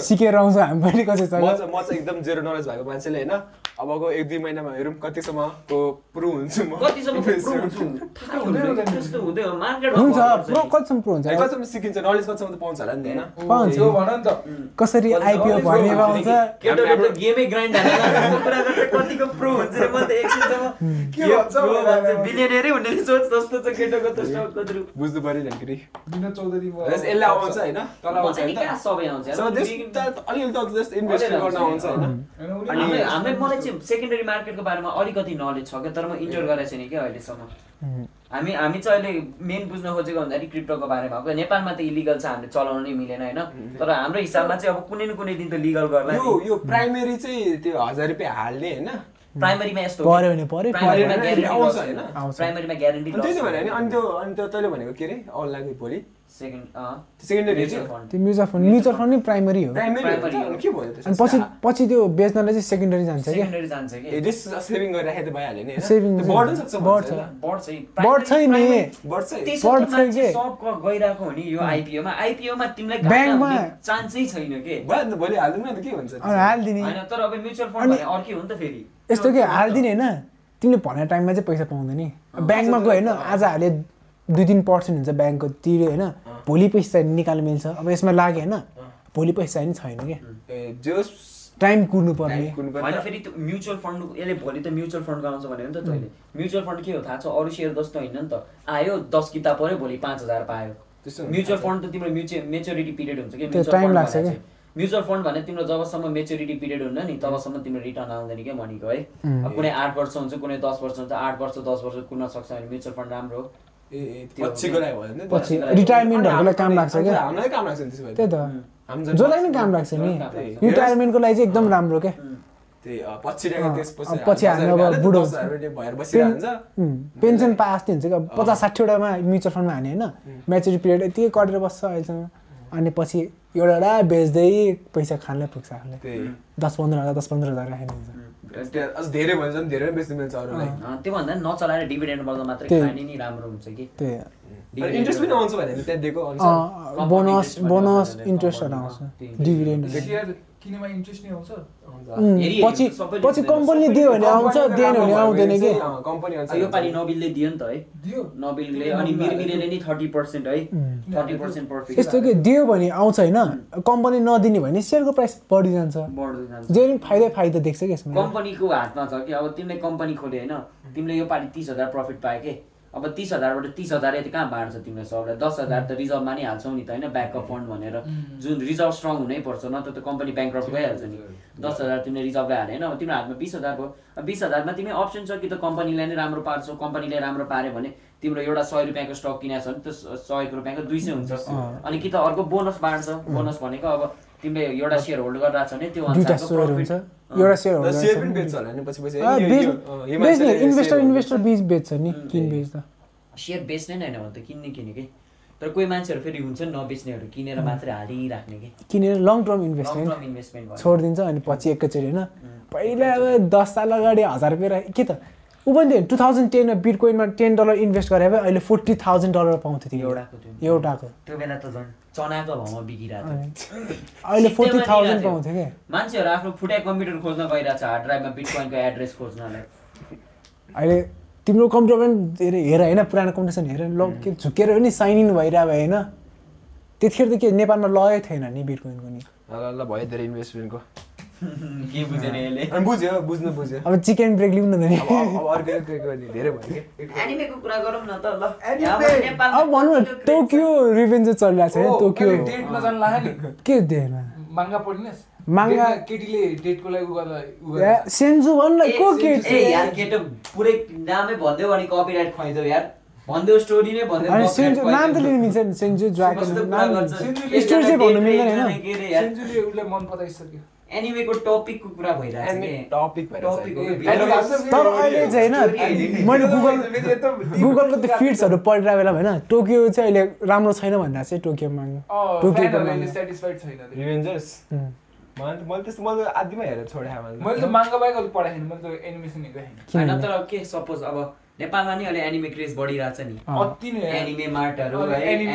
सिकेर आउँछ हामी पनि म कसैसँग चाहिँ म चाहिँ एकदम जेरो नलेज भएको मान्छेले होइन अबको एक दुई महिनामा हेरौँ कतिसम्मको प्रो हुन्छु म कतिसम्म हुन्छु। कतिसम्म प्रो हुन्छ है, कतिसम्म सिकिन्छ नलेज कतिसम्म त पाउँछ होला नि त होइन पाउँछ। त्यो भन नि त कसरी आइपिओ भने आउँछ केटोले त गेमै ग्राइन्ड कतिको प्रो हुन्छ म त एकछिनसम्म के भन्छ। बिलियनरै हुने सोच जस्तो छ केटोको त स्टकको थ्रु बुझ्नु पऱ्यो नि फेरि विनोद चौधरी भयो। यसलाई आउँछ होइन तल आउँछ सबै आउँछ अलिअलि त जस्ट इन्भेस्ट गर्न आउँछ उनी- अनि- हामीलाई मलाई चाहिँ सेकेन्डरी मार्केटको बारेमा अलिकति नलेज छ क्या तर म इन्जोय गरेको छैन क्या अहिलेसम्म. हामी हामी चाहिँ अहिले मेन बुझ्न खोजेको भन्दाखेरि क्रिप्टोको बारेमा हो नेपालमा त इलिगल छ हामीले चलाउन नै मिलेन होइन? तर हाम्रो हिसाबमा चाहिँ अब कुनै न कुनै दिन त लिगल गर्ला यो यो प्राइमेरी चाहिँ त्यो हजार रुपियाँ हाल्ने होइन? प्राइमरीमा यस्तो हो। पऱ्यो भने पऱ्यो प्राइमरीमा। ग्यारेन्टी। प्राइमरीमा ग्यारेन्टी अनि त्यही त भने नि अनि त्यो अनि त्यो तैँले भनेको के अरे? अनलाइन भोलि सेकेन्डरी म्युचुअल फन्ड त्यो म्युचुअल फन्ड म्युचुअल फन्ड नै प्राइमरी हो। अनि पछि पछि त्यो बेच्नलाई चाहिँ सेकेन्डरी जान्छ क्या। सेकेन्डरी जान्छ कि। तर यस्तो के हालिदिने होइन? तिमीले भनेको टाइममा चाहिँ पैसा पाउँदैन नि। ब्याङ्कमा गयो होइन आज हाले दुई तिन पर्सेन्ट हुन्छ ब्याङ्कको तिर्यो होइन। भोलि पैसा निकाल्नु मिल्छ। अब यसमा लाग्यो होइन भोलि पैसा नि छैन कि ए जस टाइम कुर्नु पर्ने। होइन फेरि त्यो म्युचुअल फन्ड यसले भोलि त म्युचुअल फन्ड आउँछ भनेर नि त तैँले म्युचुअल फन्ड के हो थाहा छ अरू सेयर जस्तो होइन नि त। आयो दस किताब पऱ्यो भोलि पाँच हजार पायो। त्यस्तो म्युचुअल फन्ड त तिम्रो म्युचुअल मेच्योरिटी पिरियड हुन्छ कि? त्यो म्युचुअल फन्ड लाग्छ भने क्या? चाहिँ म्युचुअल फन्ड भने तिम्रो जबसम्म मेच्योरिटी पिरियड हुन्न नि तबसम्म तिम्रो रिटर्न आउँदैन क्या मनीको है। कुनै आठ वर्ष हुन्छ कुनै दस वर्ष हुन्छ आठ वर्ष दस वर्ष कुर्न सक्छ भने म्युचुअल फन्ड राम्रो हो। पछिको लागि भयो नि? पछि रिटायरमेन्टहरूको लागि काम लाग्छ क्या? हामीलाई काम लाग्छ नि त्यसो भए त्यही त। जसलाई पनि काम लाग्छ नि। रिटायरमेन्टको लागि चाहिँ एकदम राम्रो क्या। पछि त्यसपछि अब बुढो पेन्सन पाए जस्तै हुन्छ क्या। पचास साठीवटामा म्युचुअल फन्डमा हाने होइन। म्याचुरिटी पिरियड यतिकै कटेर बस्छ अहिलेसम्म। अनि पछि एउटा एउटा बेच्दै पैसा खानलाई पुग्छ आफूलाई दस पन्ध्र हजार दस पन्ध्र हजार राखेर हुन्छ त्यो अझ धेरै भयो भने झन् धेरै बेच्नु मिल्छ अरूलाई। अँ, त्योभन्दा नि नचलाएर डिभिडेन्ड गर्दा मात्रै त्यही। खाने नि राम्रो हुन्छ कि? त्यही। तर इन्ट्रेस्ट पनि आउँछ भने त्यहाँ दिएको अनुसार अँ, बोनस बोनस इन्ट्रेस्टहरू आउँछ। डिभिडेन्ड सेयर किनेमा इन्ट्रेस्ट नै आउँछ। आउँछ। पछि पछि। कम्पनीले दियो भने आउँछ दिएन भने आउँदैन कि? कम्पनी अनुसार यो। पालि नबिलले दियो नि त है। दियो। नबिलले अनि मिरमिरेले नि थर्टी पर्सेन्ट है। थर्टी पर्सेन्ट प्रफिट यस्तो के दियो भने आउँछ होइन? कम्पनी नदिने भने सेयरको प्राइस बढी जान्छ। बढ्दै जान्छ। जे पनि फाइदा फाइदा देख्छ कि यसमा। कम्पनीको हातमा छ कि अब तिमीले कम्पनी खोल्यो होइन? तिमीले यो पालि तिस हजार प्रफिट पायो कि? अब तिस हजारबाट तिस हजार यति कहाँ बाँड्छ तिमीलाई सबलाई दस हजार त रिजर्भमा नि हाल्छौ नि त होइन? ब्याकअप फन्ड भनेर। जुन रिजर्भ स्ट्रङ हुनै पर्छ न त कम्पनी ब्याङ्क गइहाल्छ नि। दस हजार तिमीले रिजर्भलाई हाले होइन? अब तिम्रो हातमा बिस हजार भयो बिस हजारमा तिमी अप्सन छ कि त कम्पनीलाई नै राम्रो पार्छौ? कम्पनीले राम्रो पार्यो भने तिम्रो एउटा सय रुपियाँको स्टक किनेको छ भने त्यो सयको रुपियाँको दुई सय हुन्छ। अनि कि त अर्को बोनस बाँड्छ? बोनस भनेको अब तिमीले एउटा सेयर होल्ड गरिरहेको छ भने त्यो हुन्छ। एउटा बेच्ने मान्छेले इन्भेस्टर सेयर इन्भेस्टर बिच बेच्छ नि किन बेच्दा? सेयर बेच्ने नै होइन भने त किन्ने किने कि? तर कोही मान्छेहरू फेरि हुन्छ नि नबेच्नेहरू किनेर मात्रै हालिराख्ने कि? किनेर लङ टर्म लङ इन्भेस्टमेन्ट छोडिदिन्छ अनि पछि एकैचोटि होइन। पहिला अब दस साल अगाडि हजार रुपियाँ के त? ऊ पनि टु थाउजन्ड टेनमा बिटकोइनमा टेन डलर इन्भेस्ट गरे भए अहिले फोर्टी थाउजन्ड डलर पाउँथ्यो तिमीले। एउटाको त्यो एउटाको। त्यो बेला त झन् चनाको भाउमा बिगिरहेको थियो। अहिले फोर्टी थाउजन्ड पाउँथ्यो क्या मान्छेहरू आफ्नो फुटाइ कम्प्युटर खोज्न गइरहेको छ हार्ड ड्राइभमा बिटकोइनको एड्रेस खोज्नलाई। अहिले तिम्रो कम्प्युटर पनि धेरै हेर होइन? पुरानो कम्पिटिसन हेर। ल के झुकेर पनि साइन इन भइरहेको भए होइन? त्यतिखेर त के नेपालमा लगै थिएन नि बिटकोइनको नि ल ल भयो धेरै इन्भेस्टमेन्टको के बुझेन यसले? अनि बुझ्यो बुझ्नु बुझ्यो। अब चिकन ब्रेक लिउँ न त अब अर्को धेरै भयो कि? एनिमेको कुरा गरौँ न त ल। अब भनौँ न कतिको टोकियो रिभेन्ज चलिरहेको छ टोकियो लाग्यो नि। के देखेन माङ्गा पढिनस्? माङ्गा- डेटमा केटीले डेटको लागि उ गर्दा सेन्जु को ए यार केटो पुरै नामै भनिदेऊ अनि कपिराइट खुवाइदेऊ यार। भनिदेऊ स्टोरी नै भनिदेऊ अनि copyright सेन्जु नाम त खुवाइदेऊ। लिनु मिल्छ नि सेन्जु ड्रागन कस्तो कुरा नाम गर्छ? सेन्जुले स्टोरी चाहिँ भन्नु मिल्दैन सेन्जुले उसलाई मन पराइसक्यो। एनिमेको टपिकको कुरा भइरहेको तर अहिले चाहिँ होइन मैले गुगल गुगलको त्यो फिड्सहरू पढिरहेको बेला होइन टोकियो चाहिँ अहिले राम्रो छैन भनेर चाहिँ टोकियो माग्नु टोकियोको माग्नु सेटिस्फाइड छैन त्यो। रिभेन्जर्स उम्. मलाई त मैले त्यस्तो मैले त आदिमा हेरेर छोडेँ मैले त माङ्गा बाहेक अलिक पढाएको छैन मैले त एनिमेसन हेरेको छैन होइन किनभने तर के सपोज अब नेपालमा नि अहिले एनिमे क्रेज बढिरहेको छ नि। अति। एनिमे मार्टहरू।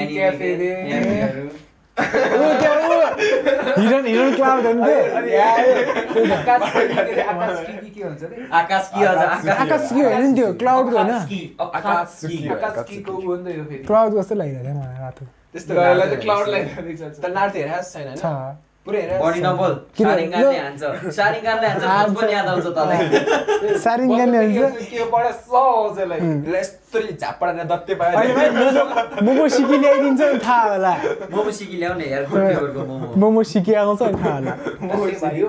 क्याफेहरू। हिरन हिरन क्लाउड हो नि आकाश के अरे, आकाश के के के भन्छ रे आकाश कि अझ आकाश आकाश के होइन त्यो क्लाउडको होइन आकाश कि, आकाश आकाश कि। कि। आकाश के को उ हो नि त यो फेरि क्लाउड जस्तो लागिरहेको थियो मलाई रातो त्यस्तो क्लाउड छैन छ मोमो सिकी ल्याइदिन्छ नि थाहा होला। मोमो सिकी ल्याउने मोमो। सिकी आउँछ नि थाहा होला। मोमो सिकी।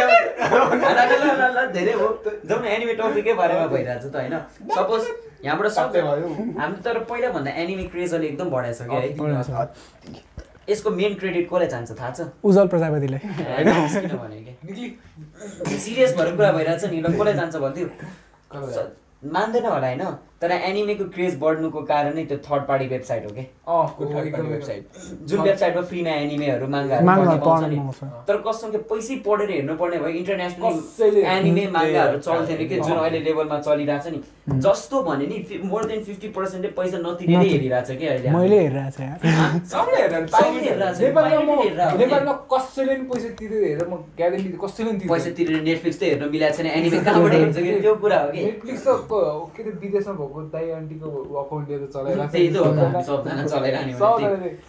आउँछ। ल, ल, ल, ल, ल, धेरै हो। जाउँ न एनिमे टपिकै बारेमा भइरहेको छ त होइन? सपोज यहाँबाट सब सबै भयो। हामी तर पहिलाभन्दा एनिमे क्रेज अहिले एकदम कि है। यसको मेन क्रेडिट कसलाई जान्छ? थाहा छ? उज्जवल प्रजापतिले किनभने कि? निक्ली। सिरियस भएर कुरा भइरहेको छ नि ल कसलाई जान्छ भन्थ्यो? मान्दैन होला होइन? तर एनिमेको क्रेज बढ्नुको कारण नै त्यो थर्ड पार्टी वेबसाइट हो कि? अँ वेबसाइट वेबसाइट जुन वेबसाइटमा फ्रीमा एनिमेहरू पाउँछ तर कसम के पैसै पढेर हेर्नु पर्ने भयो कसैले- इन्टरनेसनल एनिमे माङ्गाहरू चल्थेन कि? जुन। अहिले लेभलमा चलिरहेको छ नि। जस्तो भने नि मोर देन फिफ्टी पर्सेन्टले पैसा नतिरेरै नति- हेरिरहेको छ कि अहिले मैले हेरिरहेको नेपालमा कसैले पनि पैसा तिरेर हेरेर म ग्यारेन्टी कसैले पनि पैसा तिरेर नेटफ्लिक्स त हेर्नु मिलाएको छैन एनिमे कहाँबाट हेर्छ कि? त्यो कुरा हो कि? नेटफ्लिक्स त क- के अरे विदेशमा भएको दाइ आन्टीको अकाउन्ट लिएर चलाइरहेको। त्यही त हो सबजना चलाइरहने।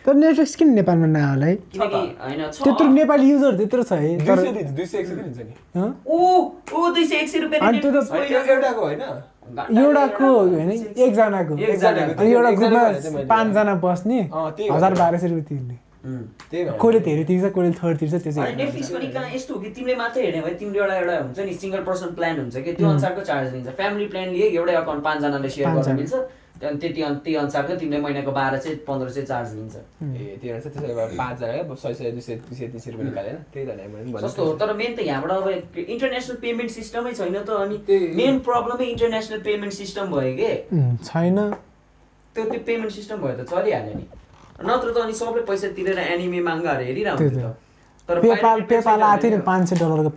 तर नेटफ्लिक्स किन नेपालमा नआउला है? किनकि होइन छ। त्यत्रो नेपाली युजर त्यत्रो छ है दुई तर सय दुई एक सय? ऊ ऊ दुई सय एक सय रुपियाँ एउटाको होइन। एउटाको होइन? एकजनाको। एकजनाको। अनि एउटा ग्रुपमा भने पाँचजना बस्ने। हजार हो। बाह्र सय रुपियाँ तिर्ने कसले धेरै तिर्छ कसले थर्ड तिर्छ त्यो चाहिँ नेटफ्लिक्स पनि कहाँ यस्तो हो कि तिमीले मात्रै हेर्ने भयो तिम्रो एउटा एउटा हुन्छ नि सिङ्गल पर्सन प्लान हुन्छ कि त्यो अनुसारको चार्ज लिन्छ। फ्यामिली प्लान लिए एउटै अकाउन्ट पाँचजनाले सेयर गर्न। मिल्छ। त्यहाँदेखि त्यति अन- त्यही अनुसारको तिमीले महिनाको बाह्र सय पन्ध्र सय चार्ज लिन्छ। ए त्यही चाहिँ त्यसो भए पाँचजना सय सय दुई सय दुई सय तिस रुपियाँ निकालेन त्यही त सस्तो हो तर मेन त यहाँबाट अब इन्टरनेसनल पेमेन्ट सिस्टमै छैन त अनि। मेन प्रब्लमै इन्टरनेसनल पेमेन्ट सिस्टम भयो कि? छैन। त्यो त्यो पेमेन्ट सिस्टम भयो त चलिहाल्यो नि। नत्र त अनि सबै पैसा तिरेर एनिमे माङ्गाहरू हेरिरहन्छ। तर पेपाल पेपाल आएको थियो नि पाँच सय डलरको।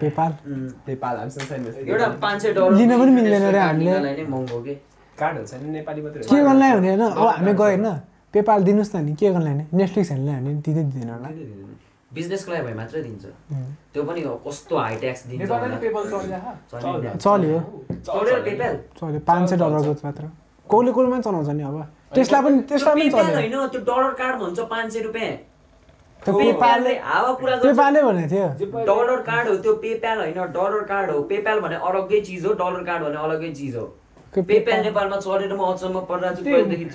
एउटा पाँच सय डलर लिन पनि मिल्दैन रे हामीले। नै महँगो कि? कार्डहरू छैन नेपाली मात्रै के हो। गर्नलाई भने होइन? अब हामी गयो होइन? पेपाल दिनुहोस् न नि के गर्नलाई भने नेटफ्लिक्स हेर्नलाई भने दिँदै दिँदैन होला। बिजनेसको लागि भए मात्रै दिन्छ. त्यो पनि हो, कस्तो हाई ट्याक्स दिन्छ। नि। चल्यो। चल्यो। पेपाल चल्यो। पाँच सय डलरको मात्र। कसले कसलेमा चलाउँछ नि अब। त्यसलाई पनि त्यसलाई पनि चल्यो। होइन त्यो डलर कार्ड भन्छ पाँच सय रुपियाँ त्यो पेपालले हावा कुरा भनेको थियो। डलर कार्ड हो त्यो पेपाल होइन डलर कार्ड हो। पेपाल भने अलग्गै चिज हो डलर कार्ड भने अलग्गै चिज हो। खोइ पेप्याल नेपालमा चलेर म अचम्म परिरहेको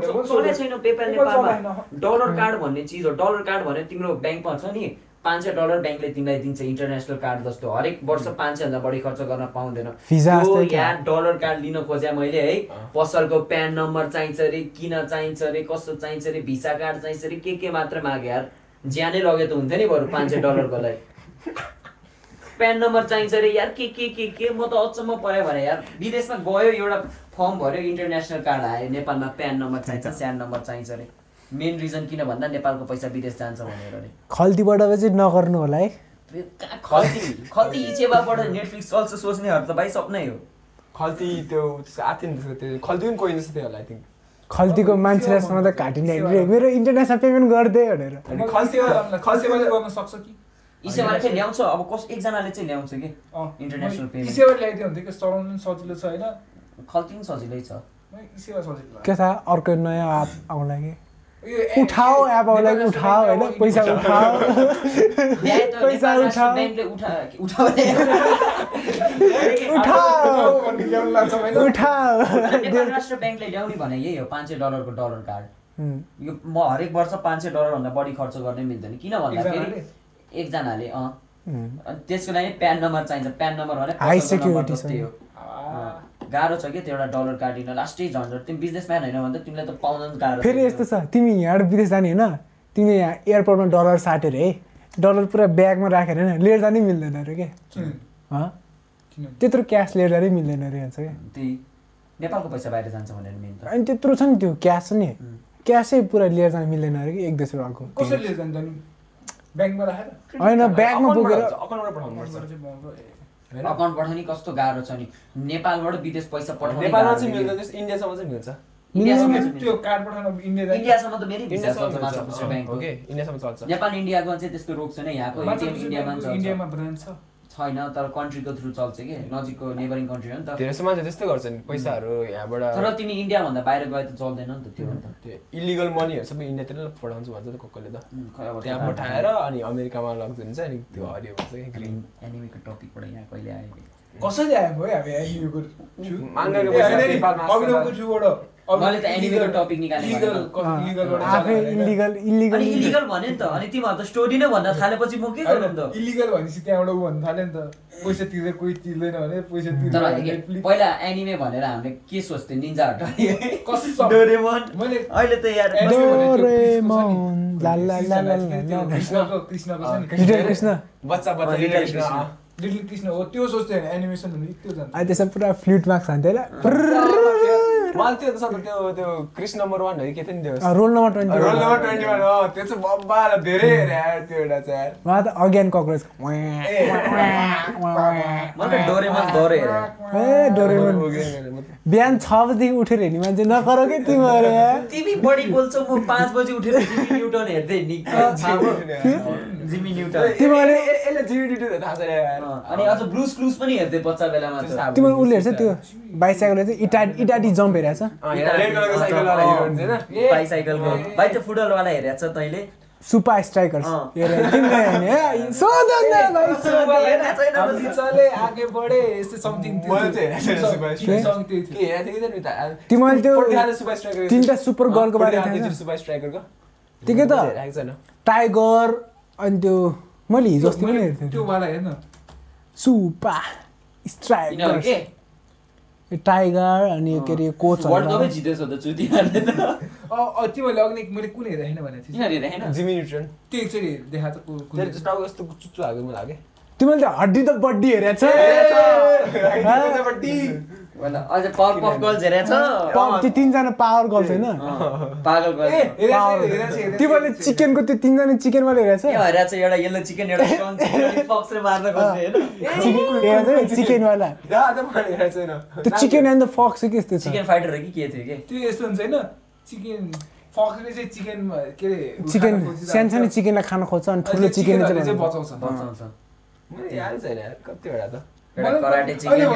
छु छैन पेपाल नेपालमा। डलर कार्ड भन्ने चिज हो। डलर कार्ड भने तिम्रो ब्याङ्कमा छ नि पाँच सय डलर ब्याङ्कले तिमीलाई दिन्छ इन्टरनेसनल कार्ड जस्तो। हरेक वर्ष पाँच सयभन्दा बढी खर्च गर्न पाउँदैन। यहाँ डलर कार्ड लिन खोजेँ मैले है। पसलको प्यान नम्बर चाहिन्छ अरे किन चाहिन्छ अरे कस्तो चाहिन्छ अरे भिसा कार्ड चाहिन्छ अरे के के मात्र मागे यार। ज्यानै लगे त हुन्थ्यो नि बरु पाँच सय डलरको लागि। प्यान नम्बर चाहिन्छ अरे यार के के के के? म त अचम्म पऱ्यो भने यार विदेशमा गयो एउटा फर्म भर्यो इन्टरनेसनल कार्ड आयो नेपालमा प्यान नम्बर चाहिन्छ स्यान नम्बर चाहिन्छ अरे। मेन रिजन किन भन्दा नेपालको पैसा विदेश जान्छ भनेर अरे। खल्तीबाट चाहिँ नगर्नु होला है। खल्ती? खल्ती सेवाबाट नेटफ्लिक्स चल्छ सोच्नेहरू त भाइ सपनै हो। खल्ती त्यो त्यसको त्यो खल्ती पनि कोही जस्तो थियो होला आई थिङ्क खल्तीको मान्छेलाई सधैँ काटिने होइन। मेरो इन्टरनेसनल पेमेन्ट गरिदिए भनेर। खल्ती खल्सेवाले गर्न सक्छ कि? यी सेवाले चाहिँ ल्याउँछ। अब कस एकजनाले चाहिँ ल्याउँछ कि? मैले payment. इसेवा ल्याइदियो भने कि चलाउनु पनि सजिलो छ होइन? खल्ती पनि सजिलै छ। इसेवा सजिलो। के थाहा अर्को नयाँ एप आउला कि उठाओ एप आउला कि उठाओ होइन? पैसा उठाओ। पैसा उठाओ। उठाओ नेपाल राष्ट्र ब्याङ्कले ल्याउने भने यही हो पाँच सय डलरको डलर कार्ड। यो म हरेक वर्ष पाँच सय डलरभन्दा बढी खर्च गर्नै मिल्दैन। किन भन्दाखेरि एकजनाले? अँ। त्यसको लागि प्यान नम्बर चाहिन्छ। प्यान नम्बर भने जस्तै छ। हो गाह्रो छ कि त्यो एउटा डलर लिन। लास्टै झन्झट तिमी बिजनेसम्यान होइन भने त तिमीलाई त पाउन पनि गाह्रो। फेरि यस्तो छ। तिमी यहाँबाट विदेश जाने होइन। तिमीले यहाँ एयरपोर्टमा डलर साटेर है। डलर पुरा ब्यागमा राखेर होइन। लिएर जानै मिल्दैन अरे के? किन? हँ? किन? त्यत्रो क्यास लिएर जानै मिल्दैन अरे भन्छ क्या त्यही। नेपालको पैसा बाहिर जान्छ भनेर मेन त। अनि त्यत्रो छ नि त्यो क्यास नि। क्यासै पुरा लिएर जानु मिल्दैन अरे कि एक देशबाट अर्को। ब्याङ्कमा राखेर। होइन अकाउन्टबाट पठाउनुपर्छ ए। होइन? अकाउन्ट पठाउने कस्तो गाह्रो छ नि। नेपालबाट विदेश पैसा पठाउने नेपालमा चाहिँ मिल्दैन। इन्डियासम्म चाहिँ मिल्छ। इन्डियासम्म त्यो- चाहिँ त्यो मिल्छ। कार्ड पठाउन इन्डिया जाने इन्डियासम्म त मेरै भिसा इन्डियासम्म चल्छ। माछा पुच्छर ब्याङ्कको। ओके इन्डियासम्म चल्छ। नेपाल इन्डियाको चाहिँ त्यस्तो रोग छैन यहाँको इन्डियामा ब्रान्च छ। छैन तर कन्ट्रीको थ्रु चल्छ कि? नजिकको नेबरिङ कन्ट्री हो नि त। धेरै जस्तो मान्छे त्यस्तै गर्छन् पैसाहरू यहाँबाट तर तिमी इन्डियाभन्दा बाहिर गए त चल्दैन नि त त्यो अन्त। त्यो इलिगल मनीहरू सबै इन्डियातिर पठाउँछु भन्छ त कसले त। त्यहाँ त्यो पठाएर अनि अमेरिकामा लगिदिन्छ अनि त्यो हरियो भन्छ कि ग्रिन एनिमीको टपिकबाट यहाँ कहिले आयो? कसरी आयो भयो हामी? माङ्गाको होइन नि, त। इलिगल अनि नि त। अनि तिमीहरू त स्टोरी नै भन्न थालेपछि म के गरौँ त? इलिगल भनेपछि त्यहाँबाट ऊ भन्नु थाल्यो नि त। पैसा तिर्दै कोही तिर्दैन भने पैसा तिर्दैन पहिला एनिमे भनेर हामीले के सोच्थ्यो? निन्जा मैले अहिले त यार कृष्ण बच्चा बच्चा लिटल कृष्ण हो। त्यो सोच्थ्यो एनिमेसन भने त्यो जान्छ। त्यसमा पुरा फ्लुट मार्क्स हान्थ्यो मलाई त्यो त त्यो त्यो कृष्ण नम्बर वान हो कि थियो नि त्यो roll number twenty roll number twenty one हो त्यो चाहिँ बब्बा धेरै हेरेँ त्यो एउटा चाहिँ त अज्ञान कक्रोच मलाई त डोरेमोन डरे हेरे ए डोरेमोन बिहान छ बजीदेखि उठेर हेर्ने मान्छे नकर के तिमीहरू यार। तिमी बढी बोल्छौ म पाँच बजी उठेर जिमी न्युटन हेर्दै नि जिमी न्युटन। तिमीहरूले यसले जिबिडी थाहा छैन अनि अझ ब्लुज क्लुज पनि हेर्दै बच्चा बेलामा त। तिमीहरू उसले हेर्छ त्यो बाइसाइकल चाहिँ इटा इटाटी जम्प हेरेको छ बाइसाइकलको। भाइ त्यो फुटबलवाला हेरेको छ तैँले। Super strikers. तिमीले सुपर त्यो सुपर स्ट्राइकर तिनवटा सुपर गर्लको बारेमा थाहा छ? सुपर स्ट्राइकरको। त्यो के त टाइगर अनि त्यो मैले हिजो अस्ति पनि हेर्थेँ त्यो वाला हेर्न। सुपा यिनीहरू स्ट्राइकर्स। के टाइगर अनि के अरे कोच वर्ल्ड कपै जितेछ त तिनीहरूले त। अघि मैले कुन हेरेको छैन भनेको थिएँ। जिमी न्युट्रन त्यो एकचोटि देखा त कु- कुन त्यसले चाहिँ टाउको यस्तो चुच्चु मलाई लाग्यो। तिमीले त हड्डी त बड्डी हेरेको छ अझ पावर पफ गर्ल्स त्यो तिनजना पावर गर्ल्स होइन? अँ, पागल तिमीले। चिकनको त्यो तिनजना चिकनवाला हेरेको के छ हेरेको छ एउटा येल्लो चिकन एउटा चिकन मार्न खोज्ने होइन? हेरेको छैन त्यो चिकन एन्ड द फक्स के यस्तो चिकन फाइटर हो कि के थियो कि? त्यो यस्तो हुन्छ होइन चिकन फक्सले चाहिँ चिकन के अरे चिकन सानसानो। चिकनलाई खान खोज्छ अनि ठुलो चिकन चाहिँ चाहिँ बचाउँछ। बचाउँछ। यार कतिवटा त अहिले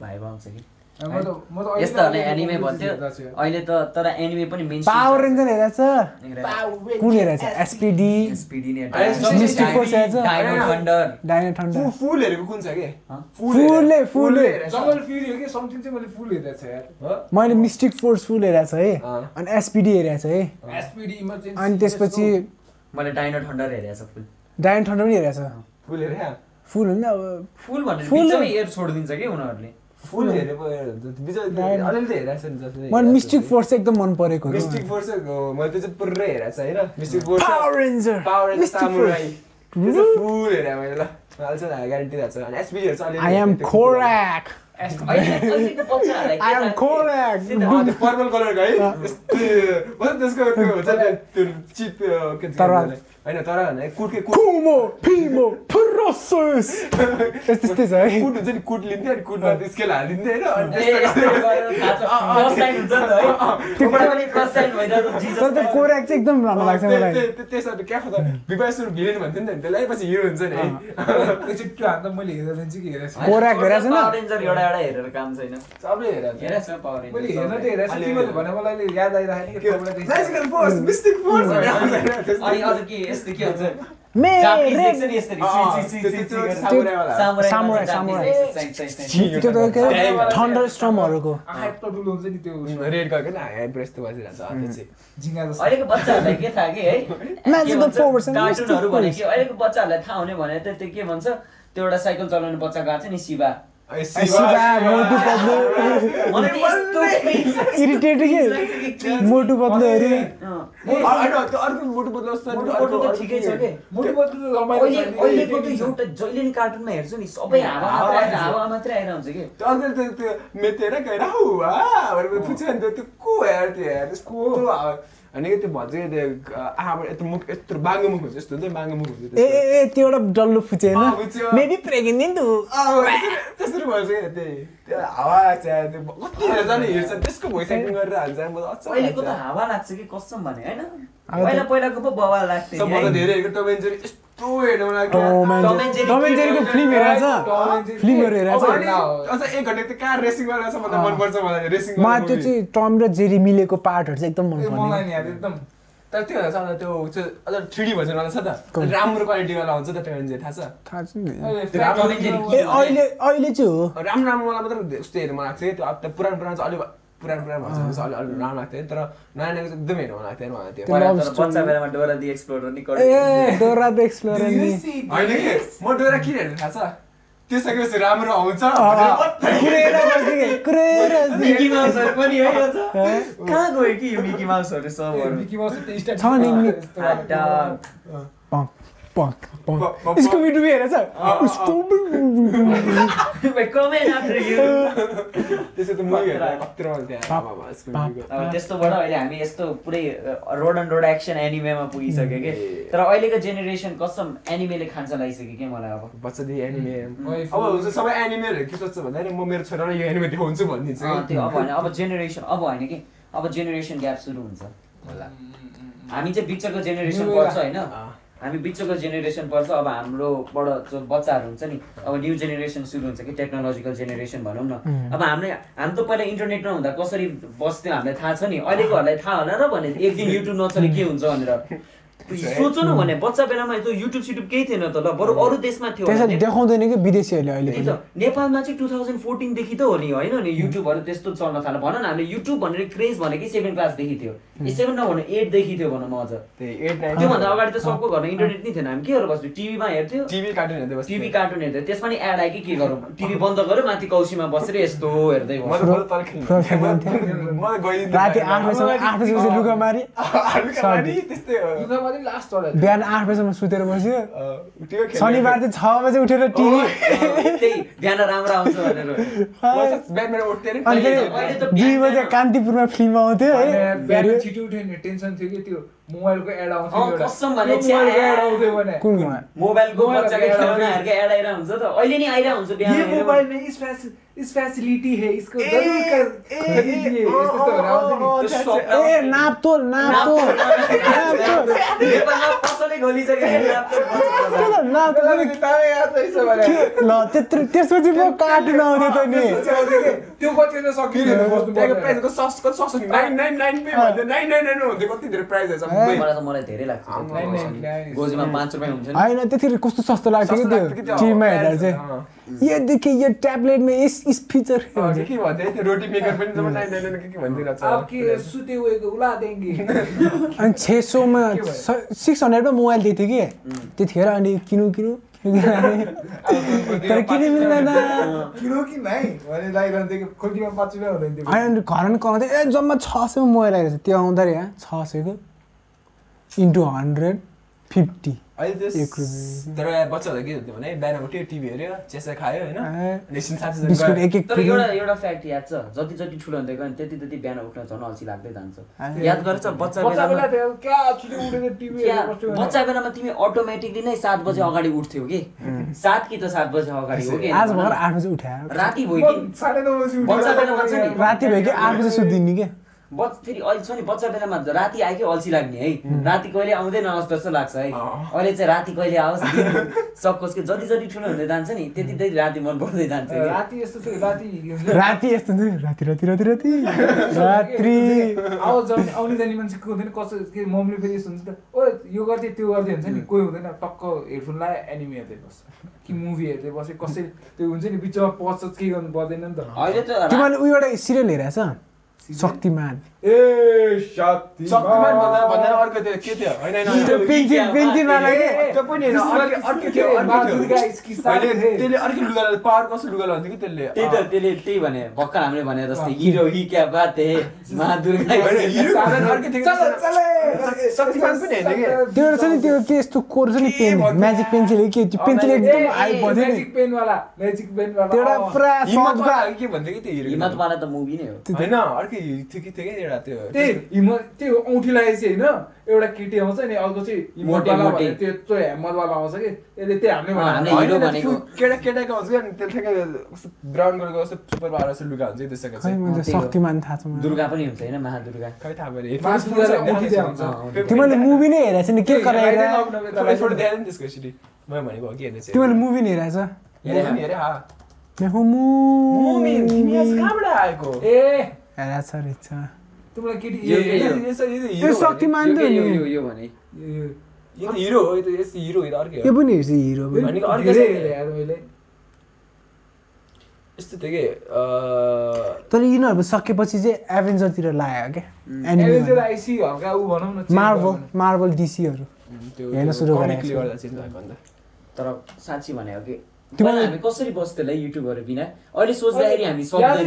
भाइब आउँछ कि त म त अहिले यस्ताहरूले त एनिमे अलिकति भन्थ्यो. हेर्दा छु। अहिले त तर एनिमे पनि मेन पावर रेन्जर हेरेको छ कुन हेरेको छ एसपिडी स्पिडी ने Mystic Force हेरेको छ? डाइनो थन्डर डाइनो ठन्डा फु- फुलहरूको कुन छ के हँ? फुलले फुलले जङ्गल फ्युरी हो कि समथिङ चाहिँ मैले फुल हेरेको छु यार मैले मिस्टिक फोर्स फुल हेरेको छ है। अनि एसपिडी हेरेको छ है एसपिडी इमर्जेन्सी अनि त्यसपछि मैले डाइनो थन्डर हेरेको छ फुल। डाइनो ठन्डा पनि हेरेको छ? फुल हेरे? फुल होइन अब फुल भनेर फुल- बिचमै एयर छोडिदिन्छ कि उनीहरूले। फुल हेरे पो हुन्छ। अलिअलि त हेरेको छु नि जस्तो मलाई हेरेको मिस्टिक। फोर्स एकदम मन परेको हो। मिस्टिक फोर्स मैले त्यो चाहिँ पुरै हेरेको छ होइन? Mystic force power ranger power mystic samurai. Full हेरेँ मैले ल। न ग्यारेन्टी थाहा छ अलिअलि आई एम त्यो पर्पल कलरको है त्यसको होइन तर कुटकै कुट कुमो फिमो फुरोसस त्यस्तै छ है कुट हुन्छ नि कुट लिन्थ्यो अनि कुटमा स्केल हालिदिन्थ्यो होइन यस्तो। कोराक चाहिँ एकदम राम्रो लाग्छ मलाई त्यसमा त क्या त विवाह भिलेन भन्थ्यो नि त त्यसलाई पछि हिरो हुन्छ नि है एकचोटि त्यो हान्दा मैले हेरेर दिन्छु कि हेरेको छु कोराक हेरेको छैन? एउटा एउटा हेरेर काम छैन सबले हेरेको छ। मैले हेर्न त। हेरेको छु तिमीले भने मलाई याद आइरहेको के थियो म्याजिकल फोर्स मिस्टिक फोर्स अनि अझ के यस्तो के हुन्छ अहिलेको बच्चाहरूलाई के थाहा कि है कार्टुनहरू भने powers. कि अहिलेको बच्चाहरूलाई थाहा हुने भने त त्यो के भन्छ त्यो एउटा साइकल चलाउने बच्चा गएको छ नि शिवा मोटु पत्लु त इरिटेट के। मोटु पत्लु अरे अर्को मोटु पतलु मोटु त ठिकै छ के? मोटो पतलु त रमाइलो अहिले छ नि। अहिलेको त एउटा जहिले नि कार्टुनमा हेर्छु नि सबै हावा हावा मात्रै आएर हुन्छ कि अर्को त्यो मेतेर गएर भनेर नि त्यो को त्यो त्यसको त्यो भन्छ कि त्यो आँखाबाट यत्रो मुख यत्रो बाङ्गो मुख हुन्छ यस्तो हुन्छ नि, बाङ्गो मुख हुन्छ ए ए त्यो एउटा डल्लो फुचे होइन। मेबी प्रेग्नेन्ट अँ, त्यसरी- भन्छ क्या त्यही त्यो हावा लाग्छ कति हेर्छ नि हिँड्छ त्यसको भोइस एक्टिङ गरेर त अहिलेको त। हावा लाग्छ कि कसम भने होइन त- पहिला पहिलाको पो बवाल लाग्थ्यो सबभन्दा। धेरै हेरेको टम एन्ड जेरी यस्तो हेर्नु मन लाग्थ्यो Tom and Tom Jerry and Jerry Tom and के जेरीको हो? फिल्म हेरेको छ टम एन्ड जेरी। फिल्महरू हेरेको अब छ अनि अझ एक घन्टा त्यो कार रेसिङ वाला सबभन्दा अँ। मनपर्छ मलाई रेसिङ मलाई त्यो चाहिँ टम र जेरी मिलेको पार्टहरू चाहिँ एकदम मन मलाई नि एकदम तर त्यो छ त्यो चाहिँ अझ थ्री भर्जन वाला छ त कुन? राम्रो क्वालिटीवाला हुन्छ त टम एन्ड जेरी थाहा छ थाहा छैन अहिले चाहिँ हो राम्रो राम्रो मलाई मात्र यस्तो हेर्नु मन लाग्छ त्यो पुरानो पुरानो चाहिँ अलिक पुरानो पुरानो भन्छ चाहिँ अलिक अलिक राम्रो लाग्थ्यो तर नयाँ नयाँको चाहिँ एकदम हेर्नु मन लाग्थ्यो मलाई त्यो। बच्चा बेलामा डोरा दि एक्सप्लोरर नि ए डोरा द एक्सप्लोरर नि होइन कि म डोरा किन हेर्नु थाहा छ त्यो सकेपछि राम्रो आउँछ। कहाँ गयो कि यो मिकी माउसहरू सबहरू मिकी माउस त स्ट्याट छ नि, नि। यस्तो वाला आटा। पङ्क पङ्क प- प- पङ्क स्कुबी डुबी हेरेछ। अब त्यस्तोबाट अहिले हामी यस्तो पुरै रोड एन्ड रोड एक्सन एनिमेमा पुगिसक्यो कि तर अहिलेको जेनेरेसन कसम एनिमेले खान्छ लागिसक्यो कि मलाई अब बच्चादेखि एनिमे अब हुन्छ सबै एनिमेहरू के सोध्छ भन्दाखेरि म मेरो छोरालाई यो एनिमे देखाउँछु भनिदिन्छु। त्यो अब होइन अब जेनेरेसन अब होइन कि अब जेनेरेसन ग्याप सुरु हुन्छ होला हामी चाहिँ बिचको जेनेरेसन पर्छ। होइन। हामी बिचको जेनेरेसन पर्छ अब हाम्रोबाट जो बच्चाहरू हुन्छ नि अब न्यू जेनेरेसन सुरु हुन्छ कि टेक्नोलोजिकल जेनेरेसन भनौँ न. अब हामीले हामी त पहिला इन्टरनेट नहुँदा कसरी बस्थ्यो हामीलाई थाहा छ नि? अहिलेकोहरूलाई थाहा होला र भने एक दिन युट्युब नचले के हुन्छ भनेर। सोचो न भने बच्चा बेलामा त्यो युट्युब सिट्युब केही थिएन त ल बरु अरू देशमा थियो। त्यसरी देखाउँदैन कि विदेशीहरूले अहिले त। नेपालमा चाहिँ टु थाउजन्ड फोर्टिनदेखि त हो नि होइन नि युट्युबहरू त्यस्तो चल्न थाल्यो। भन न हामीले युट्युब भनेर क्रेज भनेकै सेभेन क्लासदेखि थियो। ए सेभेन नभन्नु एटदेखि थियो भनौँ म अझ। त्योभन्दा अगाडि त सबको घरमा इन्टरनेट नै थिएन। हामी के गरेर बस्थ्यो टिभीमा हेर्थ्यो। टिभी कार्टुन हेर्दै बस्थ्यो। टिभी कार्टुन हेर्थ्यो त्यसमा नि एड आयो कि के गरौँ? टिभी बन्द गऱ्यो माथि कौसीमा बसेर यस्तो हेर्दै राति। आठ बजीपछि लुगा मारी। त्यस्तै पनि लास्ट चढाएको बिहान आठ बजीसम्म सुतेर बस्यो। शनिबार चाहिँ छ बजे उठेर टिभी। बिहान राम्रो आउँछ भनेर। अनि दुई बजे कान्तिपुरमा फिल्म आउँथ्यो है। छिटो उठ्यो नि टेन्सन थियो कि त्यो। मोबाइलको एड आउँथ्यो मोबाइलको। एड आइरहेको हुन्छ त अहिले नि आइरहेको हुन्छ बिहान मोबाइल में इस इस फैसिलिटी है इसको जरूर कर खरीदिए नेपालमा पसलै त याद भने ल त्यत्रो त्यसपछि पो कार्टुन आउँथ्यो त नि त्यसपछि आउँथ्यो के, त्यो कति बस्नु पे धेरै प्राइस छ मलाई त मलाई धेरै लाग्छ त्यो नाइन नाइन पसलले। नाइन। गोजीमा पाँच रुपियाँ हुन्छ नि। होइन त्यतिखेर कस्तो सस्तो लाग्थ्यो कि त्यो टिभीमा हेर्दा। चाहिँ। यो देखिए यो ट्याब्लेटमा यस यस फिचर अँ, के के भन्थ्यो? त्यो रोटी मेकर पनि जब नाइन नाइन नाइन के के भनिदिरहेको अब के सुते हुएको उला देंगे अनि छ सौमा सिक्स हन्ड्रेडमा मोबाइल दिएको थियो कि? त्यतिखेर अनि किनु किनु। तर किन मिल्दैन? अनि घरमा कराउँदै ए जम्मा छ सयमा मोबाइल आएको छ त्यो आउँदा रे छ सयको इन्टु हन्ड्रेड फिफ्टी। तर के हुन्थ्यो भने बिहान उठ्यो टिभी हेऱ्यो चेसा खायो होइन? ए, एकछिन साथी बिस्कुट एक एक तर किलो। एउटा एउटा फ्याक्ट याद छ। जति जति ठुलो हुँदै गयो नि त्यति त्यति बिहान उठ्न झन् अल्छी लाग्दै जान्छ। याद गरेछ बच्चा बच्चा बेलामा बेला थियो क्या छिटो उठेर टिभी क्या? बच्चा बेलामा तिमी अटोमेटिकली नै सात बजे अगाडि उठ्थ्यौ कि? सात कि त सात बजे अगाडि हो कि? आज भर्खर आठ बजी उठायो। राति भयो कि? बच्चा बेलामा राति भयो आठ बजी सुत्दिने क्या? बच फेरि अहिले छ नि बच्चा बेलामा राति आयो कि अल्छी लाग्ने है। राति कहिले आउँदै नआओस् जस्तो लाग्छ है। अहिले चाहिँ राति कहिले आओस् सकोस् कि जति जति ठुलो हुँदै जान्छ नि त्यति त्यति राति मन पर्दै जान्छ। राति यस्तो राति राति यस्तो राति राति राति राति। आउने जाने मान्छे को हुँदैन कसो के मम्मीले फेरि यस्तो हुन्छ त ओ यो गर्दै त्यो गर्दै हुन्छ नि कोही हुँदैन टक्क हेडफोन लगायो एनिमी हेर्दै बस्छ। कि मुभी हेर्दै बस्यो कसै त्यो हुन्छ नि बिचमा पच्छ के गर्नु पर्दैन नि त। अहिले त रा- तिमीले शक्तिमान। ए शक्ति शक्तिमान भन्दा भन्दा अर्को त्यो के थियो होइन होइन, त्यो पेन्सिल पेन्सिलवाला के त्यो पनि होइन अर्कै अर्कै थियो अर्कै थियो त्यसले अर्कै लुगा लगाएर पावर कस्तो लुगा लगाउँथ्यो कि त्यसले त्यही त त्यसले त्यही भने भर्खर हामीले भने जस्तै हिरो हि क्या बात हे मा दुर्गा अर्कै थियो चल चल शक्तिमान पनि होइन कि त्यो एउटा छ नि त्यो के यस्तो कोर छ नि पेन म्याजिक पेन्सिल कि त्यो पेन्सिल एकदम हाई बज्यो नि म्याजिक पेन वाला म्याजिक पेन वाला त्यो। पुरा हिम्मत वाला के भन्थ्यो कि त्यो हिरो हिम्मतवाला त मुभी नै हो होइन अर्कै थियो कि थियो कि त्यही हिम्मत त्यो औँठी लगाएपछि होइन एउटा केटी आउँछ नि अर्को चाहिँ हिम्मतवाला। भनेर त्यो त्यो हेम्मतवाला आउँछ कि? त्यसले त्यही हामीले। त्यो केटा केटाको कि अनि त्यो ठ्याक्कै ब्राउन कलरको कस्तो सुपर पावर जस्तो लुगा हुन्छ त्यसको चाहिँ। शक्तिमान थाहा छ दुर्गा पनि हुन्छ होइन महादुर्गा। खै थाहा भयो मासु लगाएर औँठी चाहिँ हुन्छ। तिमीले मुभी नै हेरेको छ नि के नि त्यसको यसरी। मैले भनेको हो कि हेर्ने चाहिँ। तिमीले मुभी नै हेरेको छ हेरे हेरे हा। मैं हूँ मुमिन तिमी आज मुमिन। कहाँबाट आएको? ए! हेरेको छ रहेछ तिमीलाई केटी यो- हो शक्तिमान यो त के- यो नि यो यो भने यो- यो- यो त हिरो हो यो त यस्तो हिरो हो यो त अर्कै यो हो पनि हेर्छु हिरो भनेको अर्कै यार मैले यस्तो थियो कि अँ, तर यिनीहरू सकेपछि चाहिँ एभेन्जरतिर लाग्यो क्या एभेन्जर एनिमी आइसी हल्का ऊ भनौँ न मार्बल मार्बल डिसीहरू हेर्न सुरु गरेको तर साँच्ची भने हो कि हामी कसरी बस्थ्यो युट्युबहरू बिना? अहिले सोच्दाखेरि हामी सक्दैन।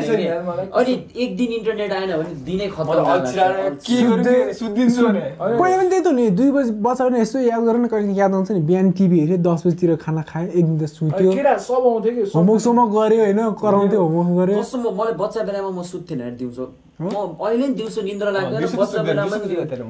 अहिले एक दिन इन्टरनेट आएन भने दिनै। पहिला पनि त्यही त नि दुई बजी बच्चा पनि यसो याद गर न कहिले याद आउँछ नि। बिहान टिभी हेऱ्यो दस बजीतिर खाना खायो एक दिन त सुत्यो। होमवर्क सोमवर्क गऱ्यो होइन कराउँथ्यो होमवर्क गऱ्यो। मलाई बच्चा बेलामा म सुत्थेन दिउँसो म अहिले नि दिउँसो निन्द्रा लाग्दैन सुत्दैन, बेलामा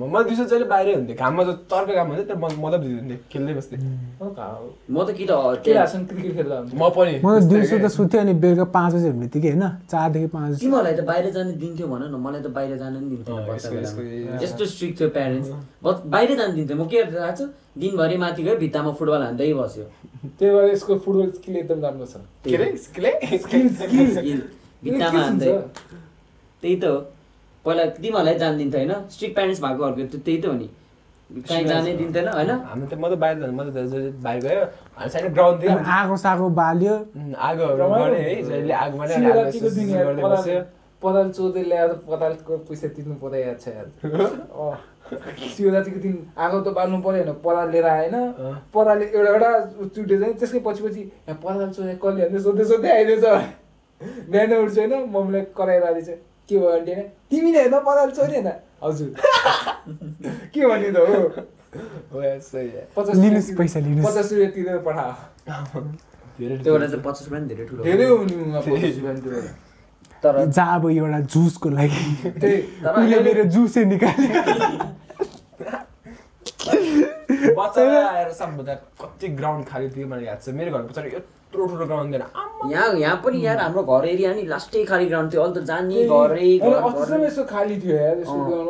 म दिउँसो जहिले बाहिरै हुन्थेँ घाममा त तर्को घाम हुन्थ्यो तर मतलब दिँदै खेल्दै बस्थेँ। हो का हो। म त कि त केटासँग क्रिकेट खेल्दा? म पनि म त दिउँसो त सुत्थेँ अनि बेलुका पाँच बजी हुने बित्तिकै होइन? चारदेखि पाँच बजी। तिमीहरूलाई त बाहिर जानु दिन्थ्यो भन न मलाई त बाहिर जानु नि यसको- यस्तो स्ट्रिक्ट थियो प्यारेन्ट्स बाहिर जानु दिन्थ्यो। म के गर्दै थाहा छ दिनभरि माथि गयो भित्तामा फुटबल हान्दै बस्यो। त्यही भएर यसको फुटबल स्किल एकदम राम्रो छ। के अरे स्किलै? Skill skill. भित्तामा हान्दै। त्यही त हो। पहिला तिमीहरूलाई जानु दिन्थ्यो होइन। स्ट्रिक्ट प्यारेन्ट्स भएकोहरूको त त्यही त हो नि। कहीँ जानै दिन्थेन होइन? हामी त म त बाहिर जानु म त बाहिर गयो हामी साइड ग्राउन्ड थियो। आगो सागो बाल्यो। आगोहरू गऱ्यो है जहिले आगो बस्यो। पराल चोर्दै ल्याएर परालको पैसा तिर्नु पर्दा याद छ यार अँ। शिवरात्रिको दिन आगो त बाल्नु पऱ्यो होइन? पराल लिएर आएन। परालले एउटा एउटा चुटे चाहिँ त्यसकै पछि पछि पराल चोरे कसले हान्दै सोध्दै सोध्दै आइदिएछ बिहान उठ्छ होइन? मम्मीलाई कराएर आइदिएछ के भयो आन्टी होइन तिमीले हेर्न पराल चोरी होइन। हजुर। के भन्ने त हो। पचास लिनुहोस् पैसा लिनुहोस्। पचास रुपियाँ तिरेर पठा धेरै त्योबाट चाहिँ पचास रुपियाँ धेरै ठुलो धेरै हो नि उमा पचास रुपियाँ तिरेर तर जहाँ अब एउटा जुसको लागि। उसले मेरो जुसै निकाल्यो बच्चा आएर सम्बन्ध कति कति ग्राउन्ड खाली थियो मलाई याद छ। मेरो घर पछाडि यत्रो ठुलो ग्राउन्ड थिएन। यहाँ यहाँ पनि यार हाम्रो घर एरिया नि लास्टै खाली ग्राउन्ड थियो। अहिले त जाने घरै अस्तिसम्म यसो खाली थियो यार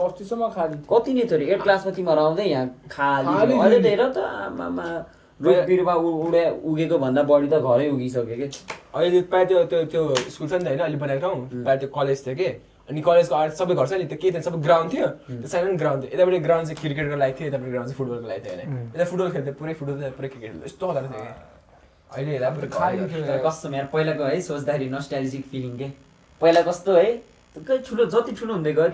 अस्तिसम्म खाली कति नै थियो एट क्लासमा तिमीहरू आउँदै यहाँ खाली। अहिले त। हेर त आमामा रुख बिरुवा उडे उगेको भन्दा बढी त घरै उगिसक्यो कि। अहिले प्रायः त्यो त्यो त्यो स्कुल छ नि त होइन अहिले बनाएको ठाउँ। प्रायः त्यो कलेज थियो कि। अनि कलेजको अगाडि सबै घर छ नि त्यो के थियो सबै ग्राउन्ड थियो। त्यो सानो ग्राउन्ड थियो। यतापट्टि ग्राउन्ड चाहिँ क्रिकेटको लागि थियो यतापट्टि ग्राउन्ड चाहिँ फुटबलको लागि थियो होइन। यता फुटबल खेल्थ्यो पुरै फुटबल पुरै क्रिकेट यस्तो खतरा थियो अहिले हेर्दा कस्तो यार पहिलाको है सोच्दाखेरि नस्ट्यालिजिक फिलिङ के? पहिला कस्तो है? ठुलो जति ठुलो हुँदै गयो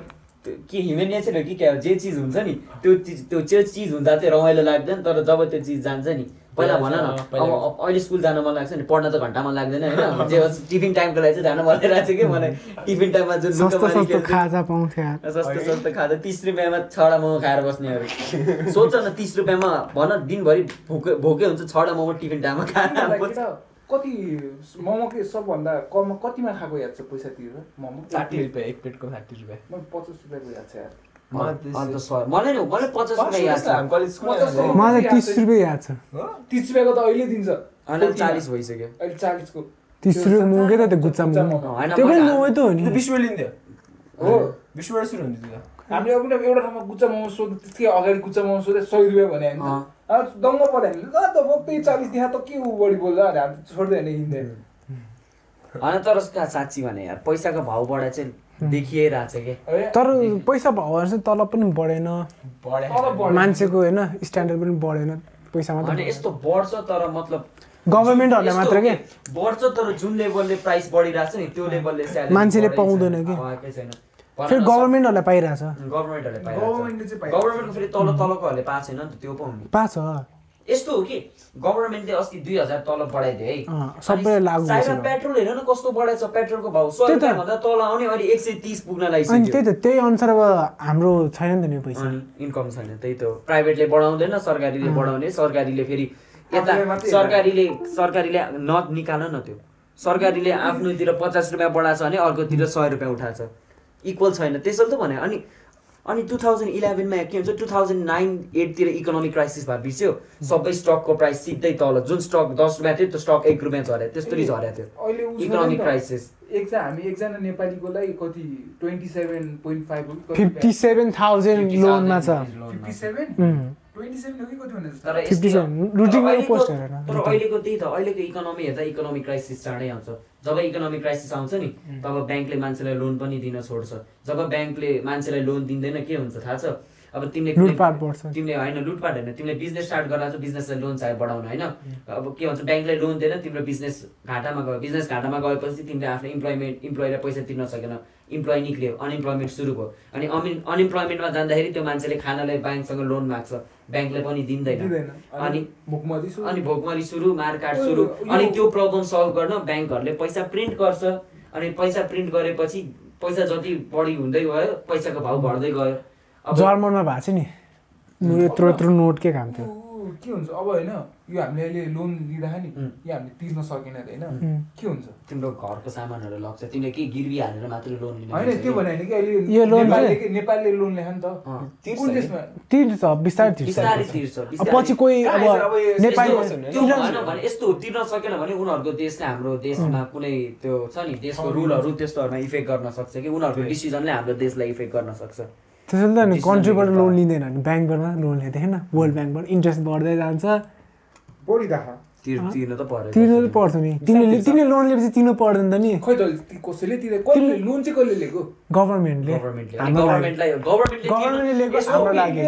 के ह्युमन नेचर हो कि क्या हो? जे चिज हुन्छ नि त्यो चिज त्यो त्यो चिज हुँदा चाहिँ रमाइलो लाग्दैन तर जब त्यो चिज जान्छ नि पहिला भन न अब अहिले स्कुल जान मन लाग्छ नि पढ्न त घन्टा मन लाग्दैन होइन। जे होस् टिफिन टाइमको लागि चाहिँ जान मन लागिरहेको छ कि मलाई। टिफिन टाइममा जुन सस्तो। खाजा पाउँथ्यो यार। सस्तो सस्तो खाँदा तिस रुपियाँमा छवटा मोमो खाएर बस्नेहरू। सोच न तिस रुपियाँमा भन दिनभरि भोकै भोकै हुन्छ छवटा मोमो टिफिन टाइममा खाएर कति मोमो के सबभन्दा कम कतिमा खाएको याद छ पैसा तिरेर? मोमो? साठी रुपियाँ एक प्लेटको साठी रुपियाँ। मलाई पचास रुपियाँको याद छ यार। मलाई तिस रुपियाँ याद छ। तिस रुपियाँको त अहिले दिन्छ। चालिस भइसक्यो। अहिले चालिसको। तिस रुपियाँ मोमो के त त्यो गुच्चा मोमो? पनि मोमो त हो नि। त्यो बिस रुपियाँ लिन्थ्यो। हो। सुरु हुन्थ्यो हामीले एउटा ठाउँमा गुच्चा मोमो सोध्यो त्यसकै अगाडि गुच्चा मोमो सय रुपियाँ भने दङ्ग पऱ्यो हामीले ल त फक्तै चालिस देखा त के ऊ बढी बोल्छ भने हामी त छोड्दै होइन तर साँच्ची भने यार पैसाको भाउ बढा चाहिँ देखिरहेको छ कि है? तर पैसा भाउ चाहिँ तलब पनि बढेन। मान्छेको होइन स्ट्यान्डर्ड पनि बढेन पैसा होइन मात्रै यस्तो बढ्छ तर मतलब गभर्मेन्टहरूले मात्र के बढ्छ तर जुन लेभलले प्राइस बढिरहेको छ नि त्यो लेभलले मान्छेले पाउँदैन। कि। छैन भन फेरि गभर्मेन्टहरूलाई पाइरहेछ। गभर्मेन्टहरूले। गभर्मेन्टको फेरि तल तलकोहरूले पाएको छैन नि त त्यो पाउने पाएको छ। यस्तो हो कि गभर्मेन्टले अस्ति दुई हजार तलब बढाइदियो है। अँ, सबैलाई लागु। पेट्रोल हेर न कस्तो बढाएछ पेट्रोलको भाउ। सय। रुपियाँभन्दा तल आउने अहिले एक सय तिस पुग्न लागिसक्यो। त्यही त त्यही अनुसार अब हाम्रो छैन नि त नि पैसा। इन्कम छैन त्यही त हो। प्राइभेटले बढाउँदैन सरकारीले बढाउने सरकारीले फेरि यता सरकारीले सरकारीले न निकाल न त्यो। सरकारीले आफ्नोतिर पचास रुपियाँ बढाएको छ भने अर्कोतिर सय रुपियाँ उठाएको छ। इक्वल छैन। त्यसो त भने अनि अनि टु थाउजन्ड इलेभेनमा के हुन्छ टु थाउजन्ड नाइन एटतिर इकोनोमिक क्राइसिस भए बिर्स्यो सबै स्टकको प्राइस सिधै तल जुन स्टक दस रुपियाँ थियो त्यो स्टक एक रुपियाँ झऱ्यो त्यस्तरी झऱ्यो थियो अहिले इकोनोमिक त। क्राइसिस एकजना हामी एकजना नेपालीकोलाई कति twenty seven point five fifty seven thousand लोनमा छ। Fifty seven um, twenty seven हो कि कति भने जस्तो तर 57 यस्तो- रुटिनमा तर अहिलेको- पोस्ट हेरेन, तर रुटिन। अहिलेको त्यही त अहिलेको इकोनोमी हेर्दा इकोनोमिक क्राइसिस चाँडै आउँछ। जब इकोनोमिक क्राइसिस आउँछ नि तब ब्याङ्कले मान्छेलाई लोन पनि दिन छोड्छ। जब ब्याङ्कले मान्छेलाई लोन दिँदैन के हुन्छ थाहा छ? अब तिमीले तिमीले होइन लुटपाट होइन तिमीले बिजनेस स्टार्ट गरेर चाहिँ बिजनेसलाई लोन चाहियो बढाउन होइन? अब के भन्छ ब्याङ्कले लोन दिएन तिम्रो बिजनेस घाटामा गयो। बिजनेस घाटामा गएपछि तिमीले आफ्नो इम्प्लोइमेन्ट इम्प्लोइलाई पैसा तिर्न सकेन। इम्प्लोइ निक्ल्यो अनइम्प्लोइमेन्ट सुरु भयो। अनि अमिन अनइम्प्लोइमेन्टमा जाँदाखेरि त्यो मान्छेले खानालाई ब्याङ्कसँग लोन माग्छ। ब्याङ्कले पनि दिँदैन। अनि अनि भोकमरी सुरु। मारकाट सुरु। अनि त्यो प्रब्लम सल्भ गर्न ब्याङ्कहरूले पैसा प्रिन्ट गर्छ। अनि पैसा प्रिन्ट गरेपछि पैसा जति बढी हुँदै गयो पैसाको भाउ बढ्दै गयो। अब जर्मनमा भएको छ नि। यत्रो यत्रो नोट के काम थियो? के हुन्छ? अब होइन यो हामीले अहिले लोन लिँदाखेरि नि. यो हामीले तिर्न सकेन होइन. के हुन्छ? तिम्रो घरको सामानहरू लग्छ तिमीले के गिरवी हालेर मात्रै लोन लिने होइन त्यो? भने होइन कि अहिले यो लोन नेपालले चाहिँ- के- नेपालले लोन ल्यायो नि त। तिर्छ कुन नि। देशमा तिर्छ। बिस्तारै तिर्छ। पछि कोही अब नेपाली भने यस्तो हो, तिर्न सकेन भने उनीहरूको देशले हाम्रो देशमा कुनै त्यो छ नि देशको रुलहरू त्यस्तोहरूमा इफेक्ट गर्न सक्छ कि उनीहरूको डिसिजनले हाम्रो देशलाई इफेक्ट गर्न सक्छ। त्यसैले त नि Decision कन्ट्रीबाट लोन. लिँदैन भने ब्याङ्कबाट लोन लिँदैन वर्ल्ड ब्याङ्कबाट इन्ट्रेस्ट बढ्दै जान्छ। बढी दाखा तिर तिर्नु त पर्छ नि। तिमीले तिमीले लोन लिएपछि तिर्नु पर्दैन त नि। खै त ती- कसैले तिरे? कसले लोन चाहिँ कसले लिएको? गभर्मेन्टले गभर्मेन्टले। गभर्मेन्टलाई तिर्न- लिएको हाम्रो लागि।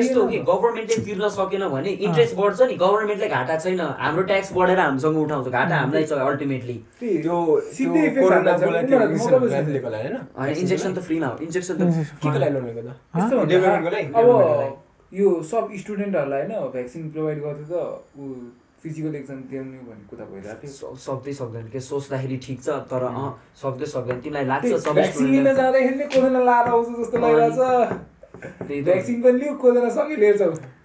यस्तो कि? गभर्मेन्टले सकेन भने इन्ट्रेस्ट बढ्छ नि। गभर्मेन्टले घाटा छैन। हाम्रो ट्याक्स बढेर हामीसँग उठाउँछ। घाटा हामीलाई छ अल्टिमेटली त्यो इन्जेक्सन त फ्रीमा हो। इन्जेक्सन त के लागि लोन लिएको? अब यो सब स्टुडेन्टहरूलाई होइन भ्याक्सिन प्रोभाइड गर्दै त ऊ फिजिकल एक्जाम दिनु भन्ने कुरा भइरहेको थियो। सक्दै सक्दैन के? सोच्दाखेरि ठिक छ तर अँ सक्दै सक्दैन। तिमीलाई लाग्छ भ्याक्सिन जाँदाखेरि नै कोरोना लाएर आउँछ जस्तो लागिरहेको छ भ्याक्सिन पनि लियो कोरोना सँगै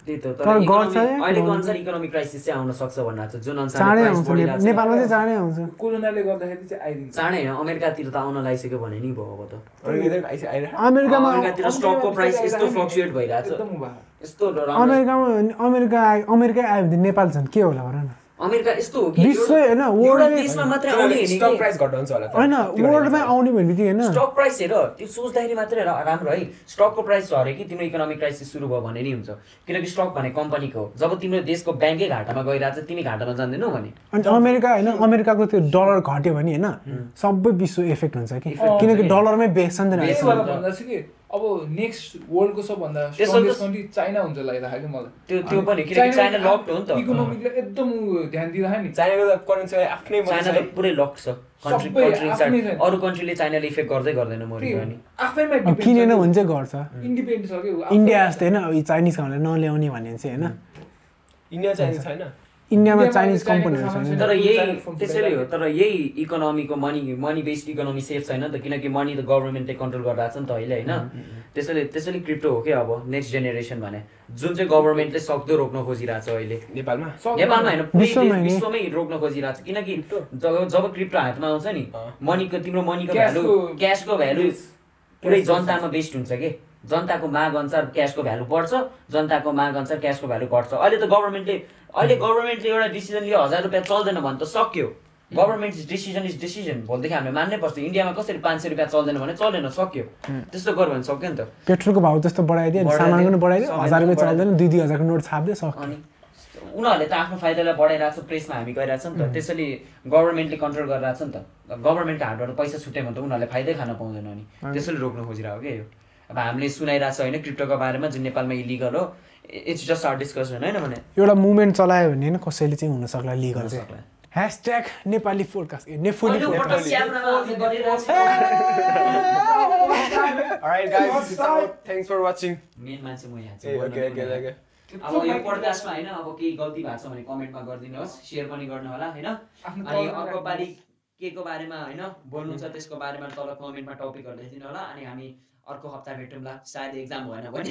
त्यही त तर अहिलेको। अनुसार इकोनोमिक क्राइसिस चाहिँ आउन सक्छ भन्नु छ जुन अनुसार चाँडै price आउँछ। बढिरहेको छ। नेपालमा चाहिँ चाँडै आउँछ। कोरोनाले गर्दाखेरि चाहिँ आइदिन्छ। चाँडै होइन अमेरिकातिर त आउन लागिसक्यो भने नि भयो अब त? अमेरिकामा अमेरिकातिर स्टकको प्राइस यस्तो फ्लक्चुएट भइरहेको छ एकदम उभा। यस्तो अमेरिकामा अमेरिका आयो अमेरिका आयो भने नेपाल झन् के होला भन न। अमेरिका यस्तो हो कि विश्व एउटा- होइन, एउटा वर्ल्डले- देशमा मात्रै आउने होइन स्टक कि? प्राइस घटाउँछ होला त। होइन त्यो वर्ल्डमै भनेको आउने भने बित्तिकै होइन। स्टक प्राइस हेर त्यो सोच्दाखेरि मात्रै रा- राम्रो है। स्टकको प्राइस झऱ्यो कि तिम्रो इकोनोमिक क्राइसिस सुरु भयो भने नि हुन्छ। किनकि स्टक भने कम्पनीको हो। जब तिम्रो देशको ब्याङ्कै घाटामा गइरहेको छ तिमी घाटामा जाँदैनौ भने। अनि अमेरिका होइन अमेरिकाको त्यो डलर घट्यो भने होइन सबै विश्व इफेक्ट हुन्छ कि? किनकि। डलरमै बेच्छ नि त अब नेक्स्ट वर्ल्डको सबभन्दा स्ट्रङ्गेस्ट कन्ट्री चाइना हुन्छ लागिरहेको कि मलाई। त्यो त्यो पनि किनकि चाइना लक्ड हो नि त। इकोनोमिकलाई एकदम ध्यान दिँदाखेरि नि। चाइनाको त करेन्सी आफ्नै मन चाइना छ त है। पुरै लक छ। कन्ट्री सबै कन्ट्री आफ्नै छ। अरू कन्ट्रीले चाइनाले इफेक्ट गर्दै गर्दैन आफैमा किनेन भने चाहिँ गर्छ। इन्डिपेन्डेन्ट छ कि इन्डिया जस्तै होइन चाइनिज नल्याउने भने चाहिँ होइन। इन्डिया चाइनिज छैन। इन्डियामा चाइनिज कम्पनीहरू छैन तर। यही त्यसैले हो। तर यही इकोनोमीको money money based economy safe छैन नि त किनकि मनी त गभर्मेन्टले कन्ट्रोल गरिरहेको छ नि त अहिले होइन? त्यसैले त्यसैले क्रिप्टो हो क्या अब नेक्स्ट जेनेरेसन भने। जुन चाहिँ गभर्मेन्टले सक्दो रोक्न खोजिरहेको छ अहिले। नेपालमा। नेपालमा होइन पुरै विश्वमै रोक्न खोजिरहेको छ। किनकि जब जब क्रिप्टो हातमा आउँछ नि। मनीको तिम्रो मनीको भ्यालु क्यासको भ्यालु पुरै जनतामा बेस्ड हुन्छ कि? जनताको माग अनुसार क्यासको भ्यालु बढ्छ जनताको माग अनुसार क्यासको भ्यालु घट्छ। अहिले त गभर्मेन्टले अहिले गभर्मेन्टले एउटा डिसिजन लियो हजार रुपियाँ चल्दैन भने त सक्यो। गभर्मेन्ट डिसिजन इज डिसिजन भोलिदेखि हामीले मान्नै पर्छ। इन्डियामा कसरी पाँच सय रुपियाँ चल्दैन भने चल्दैन सक्यो। त्यस्तो गर भने सक्यो नि त। पेट्रोलको भाउ त्यस्तो बढाइदियो बढाइदियो, हजार रुपियाँ। चल्दैन दुई दुई हजारको नोट छापिदियो सक्यो। अनि उनीहरूले त आफ्नो फाइदालाई बढाइरहेको छ प्रेसमा हामी गइरहेको छ नि त। त्यसैले गभर्मेन्टले कन्ट्रोल गरिरहेको छ नि त। गभर्मेन्टको हातबाट पैसा छुट्यो भने त उनीहरूले फाइदै खान पाउँदैन नि। त्यसैले रोक्न खोजिरहेको क्या यो अब हामीले सुनाइरहेको छ होइन क्रिप्टोको बारेमा जुन नेपालमा इलिगल हो इट्स जस्ट आर डिस्कसन होइन भने? एउटा मुभमेन्ट चलायो भने होइन कसैले चाहिँ हुन सक्ला लिगल हुन चाहिँ सक्ला। ह्यासट्याग नेपाली फोडकास्ट नेफोली thanks for watching. मेन मान्छे म यहाँ ए चाहिँ ओके ओके बोल्नु ओके अब यो पोडकास्टमा होइन अब केही गल्ती भएको छ भने कमेन्टमा गरिदिनुहोस् सेयर पनि गर्नु होला होइन अनि अर्को पालि। के को बारेमा होइन बोल्नु छ त्यसको बारेमा तल कमेन्टमा टपिकहरू लेखिदिनु होला अनि हामी अर्को हप्ता भेटौँला सायद एक्जाम भएन भने।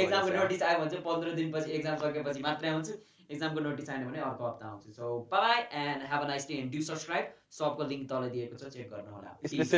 एक्जामको। नोटिस आयो भने चाहिँ पन्ध्र दिनपछि एक्जाम सकेपछि मात्रै आउँछु। एक्जामको नोटिस आएन भने अर्को हप्ता आउँछु। So bye and have a nice day and do subscribe सबको लिङ्क तल दिएको छ चेक गर्नु होला। Specific